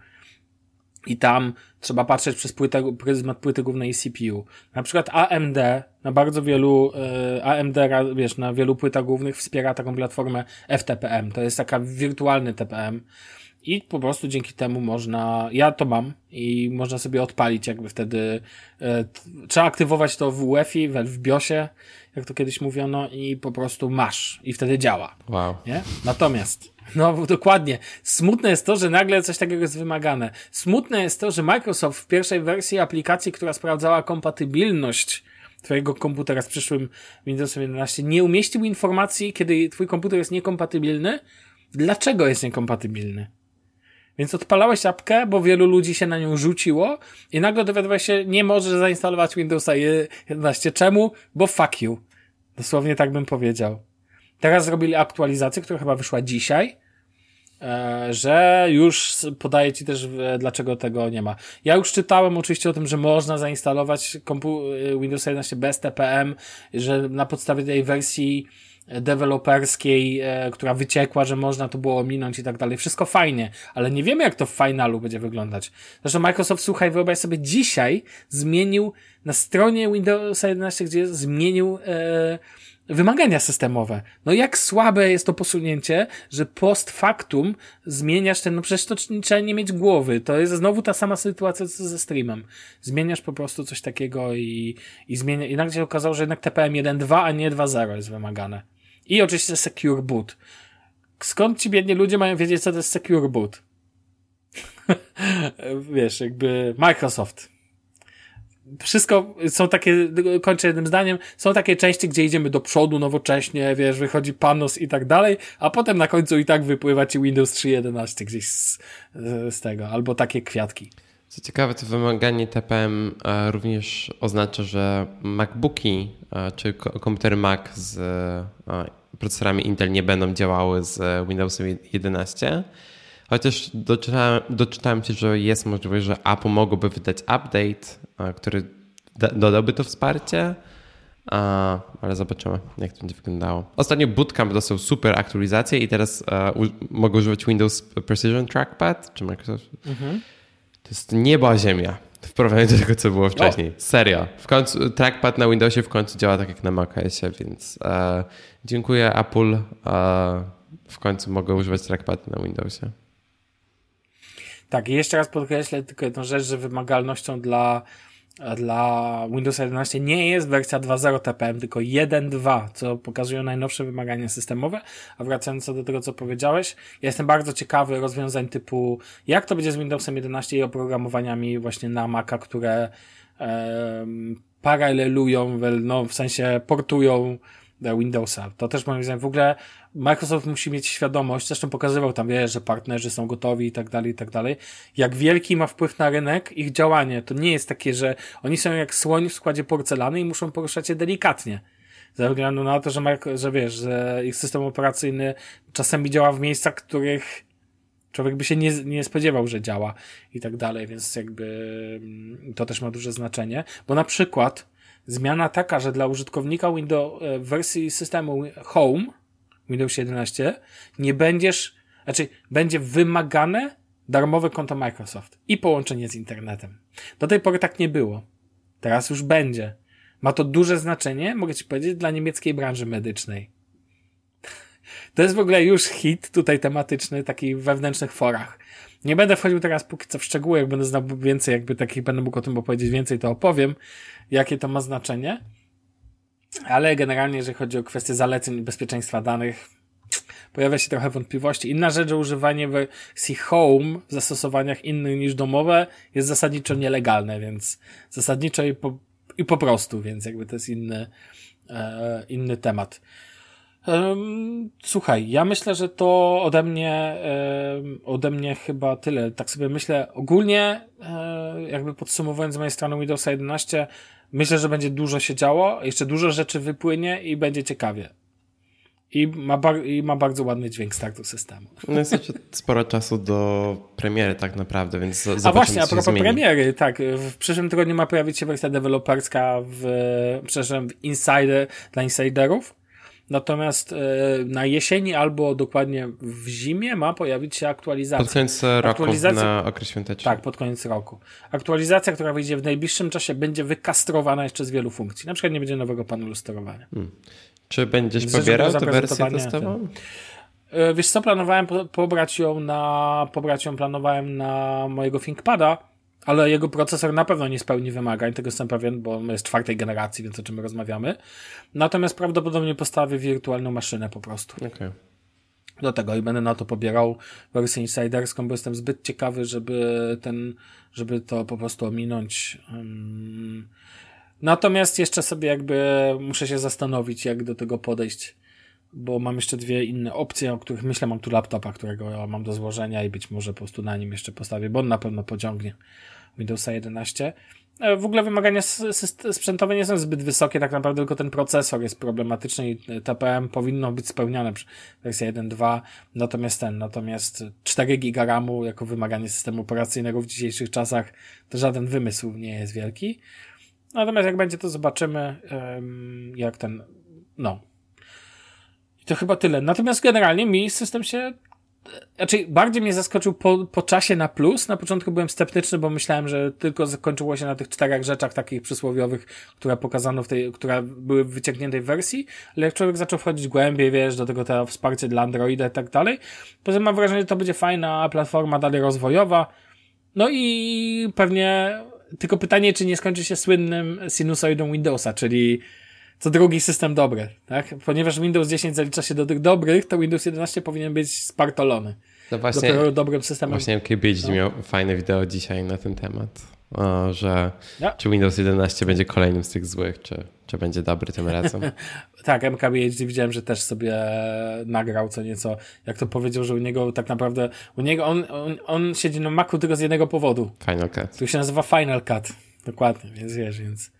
I tam trzeba patrzeć przez płytę, pryzmat płyty głównej CPU. Na przykład AMD na bardzo wielu, e, AMD, wiesz, na wielu płytach głównych wspiera taką platformę FTPM. To jest taka wirtualny TPM. I po prostu dzięki temu można, ja to mam i można sobie odpalić jakby wtedy, e, trzeba aktywować to w UEFI, w BIOSie, jak to kiedyś mówiono i po prostu masz i wtedy działa. Wow. Nie? Natomiast, no dokładnie, smutne jest to, że nagle coś takiego jest wymagane. Smutne jest to, że Microsoft w pierwszej wersji aplikacji, która sprawdzała kompatybilność twojego komputera z przyszłym Windowsem 11 nie umieścił informacji, kiedy twój komputer jest niekompatybilny, dlaczego jest niekompatybilny. Więc odpalałeś apkę, bo wielu ludzi się na nią rzuciło i nagle dowiadywałeś się, nie możesz zainstalować Windowsa 11. Czemu? Bo fuck you. Dosłownie tak bym powiedział. Teraz zrobili aktualizację, która chyba wyszła dzisiaj, e, że już podaje ci też, dlaczego tego nie ma. Ja już czytałem oczywiście o tym, że można zainstalować Windows 11 bez TPM, że na podstawie tej wersji deweloperskiej, e, która wyciekła, że można to było ominąć i tak dalej. Wszystko fajnie, ale nie wiemy, jak to w finalu będzie wyglądać. Zresztą Microsoft, słuchaj, wyobraź sobie, dzisiaj zmienił na stronie Windows 11, gdzie zmienił e, wymagania systemowe. No jak słabe jest to posunięcie, że post factum zmieniasz ten, no przecież to trzeba nie mieć głowy. To jest znowu ta sama sytuacja co ze streamem. Zmieniasz po prostu coś takiego i, i zmienia, i nagle się okazało, że jednak TPM 1.2, a nie 2.0 jest wymagane. I oczywiście Secure Boot. Skąd ci biedni ludzie mają wiedzieć, co to jest Secure Boot? *laughs* Wiesz, jakby Microsoft wszystko są takie, kończę jednym zdaniem, są takie części, gdzie idziemy do przodu nowocześnie, wiesz, wychodzi Panos i tak dalej, a potem na końcu i tak wypływa ci Windows 3.11 gdzieś z, z tego, albo takie kwiatki. Co ciekawe, to wymaganie TPM e, również oznacza, że MacBooki e, czy komputery Mac z e, procesorami Intel nie będą działały z Windowsem 11. Chociaż doczytałem, doczytałem się, że jest możliwość, że Apple mogłoby wydać update który dodałby to wsparcie, ale zobaczymy, jak to będzie wyglądało. Ostatnio Bootcamp dostał super aktualizację i teraz mogę używać Windows Precision Trackpad, czy Microsoft. Mhm. To jest nieba ziemia w porównaniu do tego, co było wcześniej. O. Serio. W końcu trackpad na Windowsie w końcu działa tak jak na macOSie, więc e, dziękuję Apple. E, w końcu mogę używać trackpad na Windowsie. Tak, i jeszcze raz podkreślę tylko jedną rzecz, że wymagalnością dla dla Windows 11 nie jest wersja 2.0 TPM, tylko 1.2, co pokazują najnowsze wymagania systemowe. A wracając do tego, co powiedziałeś, ja jestem bardzo ciekawy rozwiązań typu, jak to będzie z Windowsem 11 i oprogramowaniami właśnie na Maca, które um, paralelują, no, w sensie portują Windowsa. To też moim zdaniem w ogóle Microsoft musi mieć świadomość, zresztą pokazywał tam, wie, że partnerzy są gotowi i tak dalej, i tak dalej. Jak wielki ma wpływ na rynek ich działanie. To nie jest takie, że oni są jak słoń w składzie porcelany i muszą poruszać się delikatnie. Ze względu na to, że, że wiesz, że ich system operacyjny czasami działa w miejscach, których człowiek by się nie, nie spodziewał, że działa i tak dalej, więc jakby mm, to też ma duże znaczenie, bo na przykład zmiana taka, że dla użytkownika Windows w wersji systemu Home Windows 11 nie będziesz, znaczy będzie wymagane darmowe konto Microsoft i połączenie z internetem. Do tej pory tak nie było. Teraz już będzie. Ma to duże znaczenie, mogę ci powiedzieć, dla niemieckiej branży medycznej. To jest w ogóle już hit tutaj tematyczny, taki w wewnętrznych forach. Nie będę wchodził teraz póki co w szczegóły, jak będę znał więcej, jakby takich będę mógł o tym opowiedzieć więcej, to opowiem, jakie to ma znaczenie. Ale generalnie, jeżeli chodzi o kwestie zaleceń bezpieczeństwa danych, pojawia się trochę wątpliwości. Inna rzecz, że używanie wersji home w zastosowaniach innych niż domowe jest zasadniczo nielegalne, więc zasadniczo i po, i po prostu, więc jakby to jest inny, e, inny temat. Słuchaj, ja myślę, że to ode mnie, ode mnie chyba tyle. Tak sobie myślę. Ogólnie, e, jakby podsumowując z mojej strony Windows 11, myślę, że będzie dużo się działo, jeszcze dużo rzeczy wypłynie i będzie ciekawie. I ma, bar- I ma bardzo ładny dźwięk startu systemu. No jest jeszcze sporo czasu do premiery tak naprawdę, więc zobaczymy, A właśnie, a propos zmieni. premiery, tak. W przyszłym tygodniu ma pojawić się wersja deweloperska w, przepraszam, w Insider, dla insiderów. Natomiast e, na jesieni albo dokładnie w zimie ma pojawić się aktualizacja. Pod koniec roku, na okres świąteczny. Tak, pod koniec roku. Aktualizacja, która wyjdzie w najbliższym czasie, będzie wykastrowana jeszcze z wielu funkcji. Na przykład nie będzie nowego panelu sterowania. Hmm. Czy będziesz Widzę, pobierał tę wersję testową? E, wiesz co, planowałem pobrać ją na, pobrać ją planowałem na mojego ThinkPada, ale jego procesor na pewno nie spełni wymagań, tego jestem pewien, bo jest czwartej generacji, więc o czym rozmawiamy. Natomiast prawdopodobnie postawię wirtualną maszynę po prostu. Okay. Do tego i będę na to pobierał wersję insiderską, bo jestem zbyt ciekawy, żeby ten, żeby to po prostu ominąć. Natomiast jeszcze sobie jakby muszę się zastanowić, jak do tego podejść, bo mam jeszcze dwie inne opcje, o których myślę. Mam tu laptopa, którego mam do złożenia i być może po prostu na nim jeszcze postawię, bo on na pewno pociągnie Windowsa 11. E, w ogóle wymagania sprzętowe nie są zbyt wysokie, tak naprawdę tylko ten procesor jest problematyczny i TPM powinno być spełnione przy wersji 1.2, natomiast ten, natomiast 4 GB RAMu jako wymaganie systemu operacyjnego w dzisiejszych czasach to żaden wymysł nie jest wielki. Natomiast jak będzie, to zobaczymy, jak ten, no. To chyba tyle. Natomiast generalnie mi system się znaczy, bardziej mnie zaskoczył po, po czasie na plus. Na początku byłem sceptyczny, bo myślałem, że tylko zakończyło się na tych czterech rzeczach takich przysłowiowych, które pokazano w tej, które były w wyciągniętej wersji, ale jak człowiek zaczął wchodzić głębiej, wiesz, do tego to wsparcie dla Androida i tak dalej, poza mam wrażenie, że to będzie fajna platforma dalej rozwojowa. No i pewnie tylko pytanie, czy nie skończy się słynnym sinusoidą Windowsa, czyli co drugi system dobry, tak? Ponieważ Windows 10 zalicza się do tych dobrych, to Windows 11 powinien być spartolony. No właśnie, Dopiero dobrym systemem. Właśnie KBH no. miał fajne wideo dzisiaj na ten temat, o, że ja. czy Windows 11 będzie kolejnym z tych złych, czy, czy będzie dobry tym razem. *laughs* tak, MKBHD widziałem, że też sobie nagrał co nieco, jak to powiedział, że u niego tak naprawdę, u niego on, on, on siedzi na Macu tylko z jednego powodu. Final Cut. Tu się nazywa Final Cut. Dokładnie, więc wiesz, więc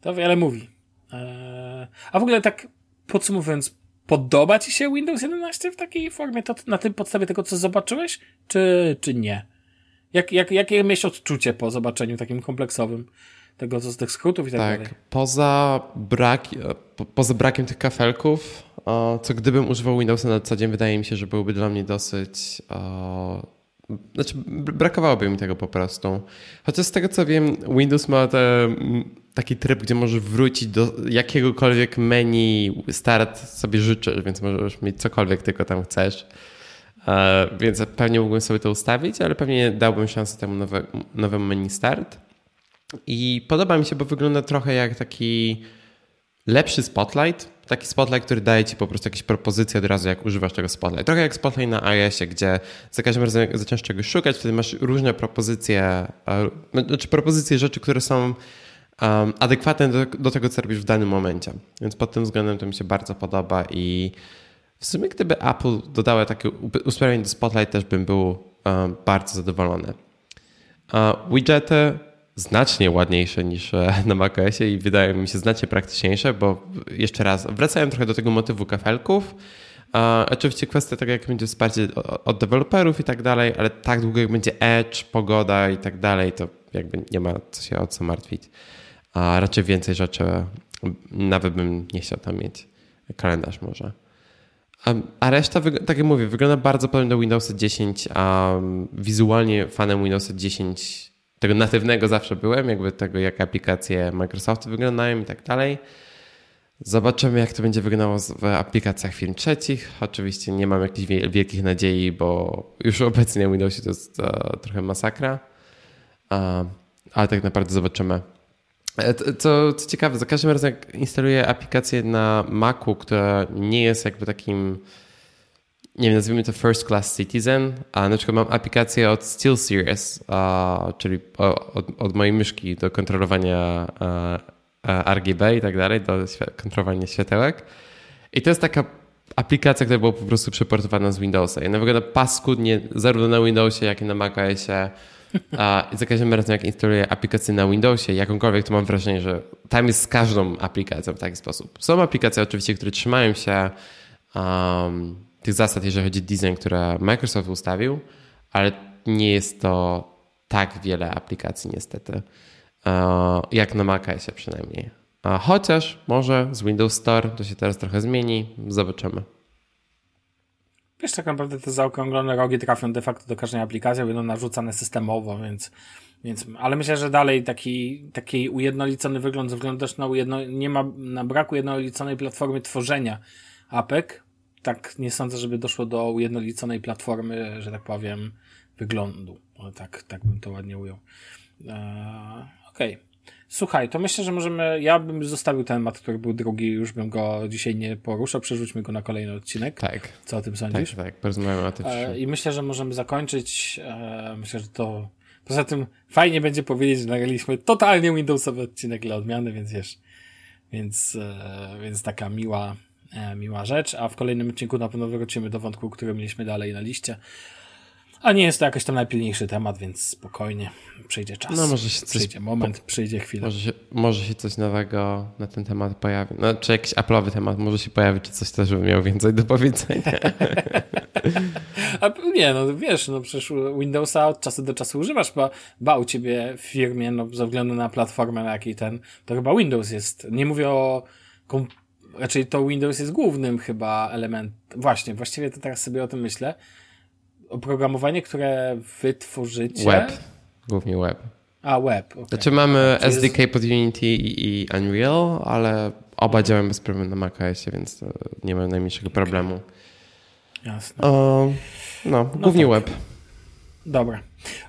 to wiele mówi. Eee, a w ogóle tak podsumowując, podoba ci się Windows 11 w takiej formie, to na tym podstawie tego, co zobaczyłeś, czy, czy nie? Jak, jak, jakie miałeś odczucie po zobaczeniu takim kompleksowym tego, co z tych skrótów i tak, tak dalej? Poza, brak, po, poza brakiem tych kafelków, co gdybym używał Windowsa na co dzień, wydaje mi się, że byłby dla mnie dosyć znaczy, brakowałoby mi tego po prostu. Chociaż z tego co wiem, Windows ma te, taki tryb, gdzie możesz wrócić do jakiegokolwiek menu start sobie życzysz, więc możesz mieć cokolwiek tylko tam chcesz. E, więc pewnie mógłbym sobie to ustawić, ale pewnie dałbym szansę temu nowe, nowemu menu start. I podoba mi się, bo wygląda trochę jak taki lepszy Spotlight taki spotlight, który daje ci po prostu jakieś propozycje od razu, jak używasz tego spotlight. Trochę jak spotlight na iOSie, gdzie za każdym razem jak zaczynasz czegoś szukać, wtedy masz różne propozycje, znaczy propozycje rzeczy, które są um, adekwatne do, do, tego, co robisz w danym momencie. Więc pod tym względem to mi się bardzo podoba i w sumie gdyby Apple dodało takie usprawnienie do Spotlight, też bym był um, bardzo zadowolony. Uh, widgety znacznie ładniejsze niż e, *laughs* na macOSie i wydaje mi się znacznie praktyczniejsze, bo jeszcze raz, wracałem trochę do tego motywu kafelków. oczywiście kwestia tego, jak będzie wsparcie od deweloperów i tak dalej, ale tak długo jak będzie Edge, pogoda i tak dalej, to jakby nie ma co się o co martwić. A raczej więcej rzeczy, nawet bym nie chciał tam mieć. Kalendarz może. A, reszta, tak jak mówię, wygląda bardzo podobnie do Windowsa 10, a wizualnie fanem Windowsa 10 tego natywnego zawsze byłem, jakby tego, jak aplikacje Microsoftu wyglądają i tak dalej. Zobaczymy, jak to będzie wyglądało w aplikacjach firm trzecich. Oczywiście nie mam jakichś wielkich nadziei, bo już *laughs* obecnie na Windowsie to jest uh, trochę masakra. Ale tak naprawdę zobaczymy. E, co, co ciekawe, za każdym razem jak instaluję aplikację na Macu, która nie jest jakby takim nie wiem, nazwijmy to First Class Citizen, a na przykład mam aplikację od SteelSeries, czyli od, od, mojej myszki do kontrolowania RGB i tak dalej, do kontrolowania światełek. I to jest taka aplikacja, która była po prostu przeportowana z Windowsa. I ona wygląda paskudnie zarówno na Windowsie, jak i na macOSie. A za każdym razem, jak instaluję aplikację na Windowsie, jakąkolwiek, to mam wrażenie, że tam jest z każdą aplikacją w taki sposób. Są aplikacje oczywiście, które trzymają się um, tych zasad, jeżeli chodzi o design, które Microsoft ustawił, ale nie jest to tak wiele aplikacji niestety, e, jak na macOSie przynajmniej. Chociaż może z Windows Store to się teraz trochę zmieni, zobaczymy. Wiesz, tak naprawdę te zaokrąglone rogi trafią de facto do każdej aplikacji, będą narzucane systemowo, więc, więc ale myślę, że dalej taki, taki ujednolicony wygląd, ze względu też na ujedno, nie ma, na braku jednoliconej platformy tworzenia apek, tak nie sądzę, żeby doszło do ujednoliconej platformy, że tak powiem, wyglądu. O, tak, tak bym to ładnie ujął. Eee, Okej. Okay. Słuchaj, to myślę, że możemy. Ja bym zostawił temat, który był drugi, już bym go dzisiaj nie poruszał. Przerzućmy go na kolejny odcinek. Tak. Co o tym sądzisz? Tak, tak. Porozmawiamy o tym. E, I myślę, że możemy zakończyć. E, myślę, że to. Poza tym fajnie będzie powiedzieć, że nagraliśmy totalnie Windowsowy odcinek dla odmiany, więc wiesz. Więc, e, więc taka miła, miła rzecz, a w kolejnym odcinku na pewno wrócimy do wątku, który mieliśmy dalej na liście. A nie jest to jakiś tam najpilniejszy temat, więc spokojnie przyjdzie czas. No może się coś, przyjdzie moment, przyjdzie chwila. Może się, może się coś nowego na ten temat pojawi. No, czy jakiś Apple'owy temat może się pojawić, czy coś też bym miał więcej do powiedzenia. *laughs* A nie, no wiesz, no przecież Windowsa od czasu do czasu używasz, bo bał ciebie w firmie, no ze względu na platformę, na jakiej ten, to chyba Windows jest. Nie mówię o raczej to Windows jest głównym chyba elementem. Właśnie, właściwie to teraz sobie o tym myślę. Oprogramowanie, które wytworzycie. Web. Głównie web. A, web. Okay. Znaczy mamy SDK pod Unity i, i Unreal, ale oba działają bez problemu na macOSie, więc nie ma najmniejszego problemu. Jasne. O, no, głównie no tak. web. Dobra.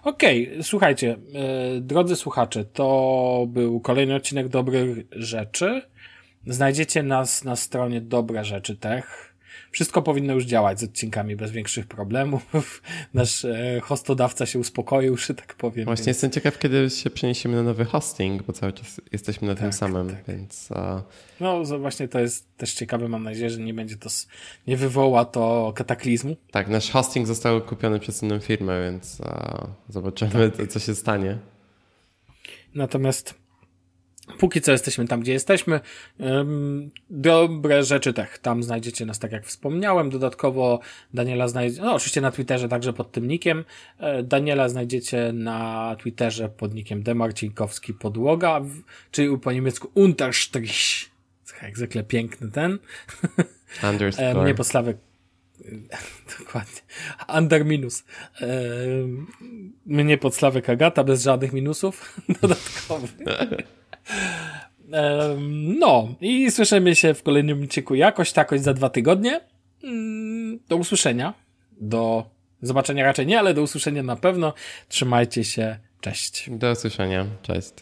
Okej, okay, słuchajcie, yy, drodzy słuchacze, to był kolejny odcinek dobrych rzeczy. Znajdziecie nas na stronie Dobre Rzeczy Tech wszystko powinno już działać z odcinkami bez większych problemów. *laughs* Nasz e, hostodawca się uspokoił, że tak powiem. Właśnie więc... jestem ciekaw, kiedy się przeniesiemy na nowy hosting, bo cały czas jesteśmy na tak, tym samym, tak. więc... No właśnie to jest też ciekawe, mam nadzieję, że nie będzie to, nie wywoła to kataklizmu. Tak, nasz hosting został kupiony przez inną firmę, więc zobaczymy, tak. co się stanie. Natomiast Póki co jesteśmy tam, gdzie jesteśmy. Dobre rzeczy tech. Tam znajdziecie nas, tak jak wspomniałem. Dodatkowo Daniela znajdziecie, no oczywiście na Twitterze także pod tym nickiem. E, Daniela znajdziecie na Twitterze pod nickiem Demarcinkowski Podłoga, czyli po niemiecku Unterstrich. Jak zwykle piękny ten. *laughs* Underscore. Mnie Sławek *laughs* Dokładnie. Under minus. Mnie Sławek Agata bez żadnych minusów *laughs* dodatkowych. No, i słyszymy się w kolejnym odcinku jakoś takoś za dwa tygodnie. Mm, do usłyszenia. Do zobaczenia raczej nie, ale do usłyszenia na pewno. Trzymajcie się. Cześć. Do usłyszenia. Cześć.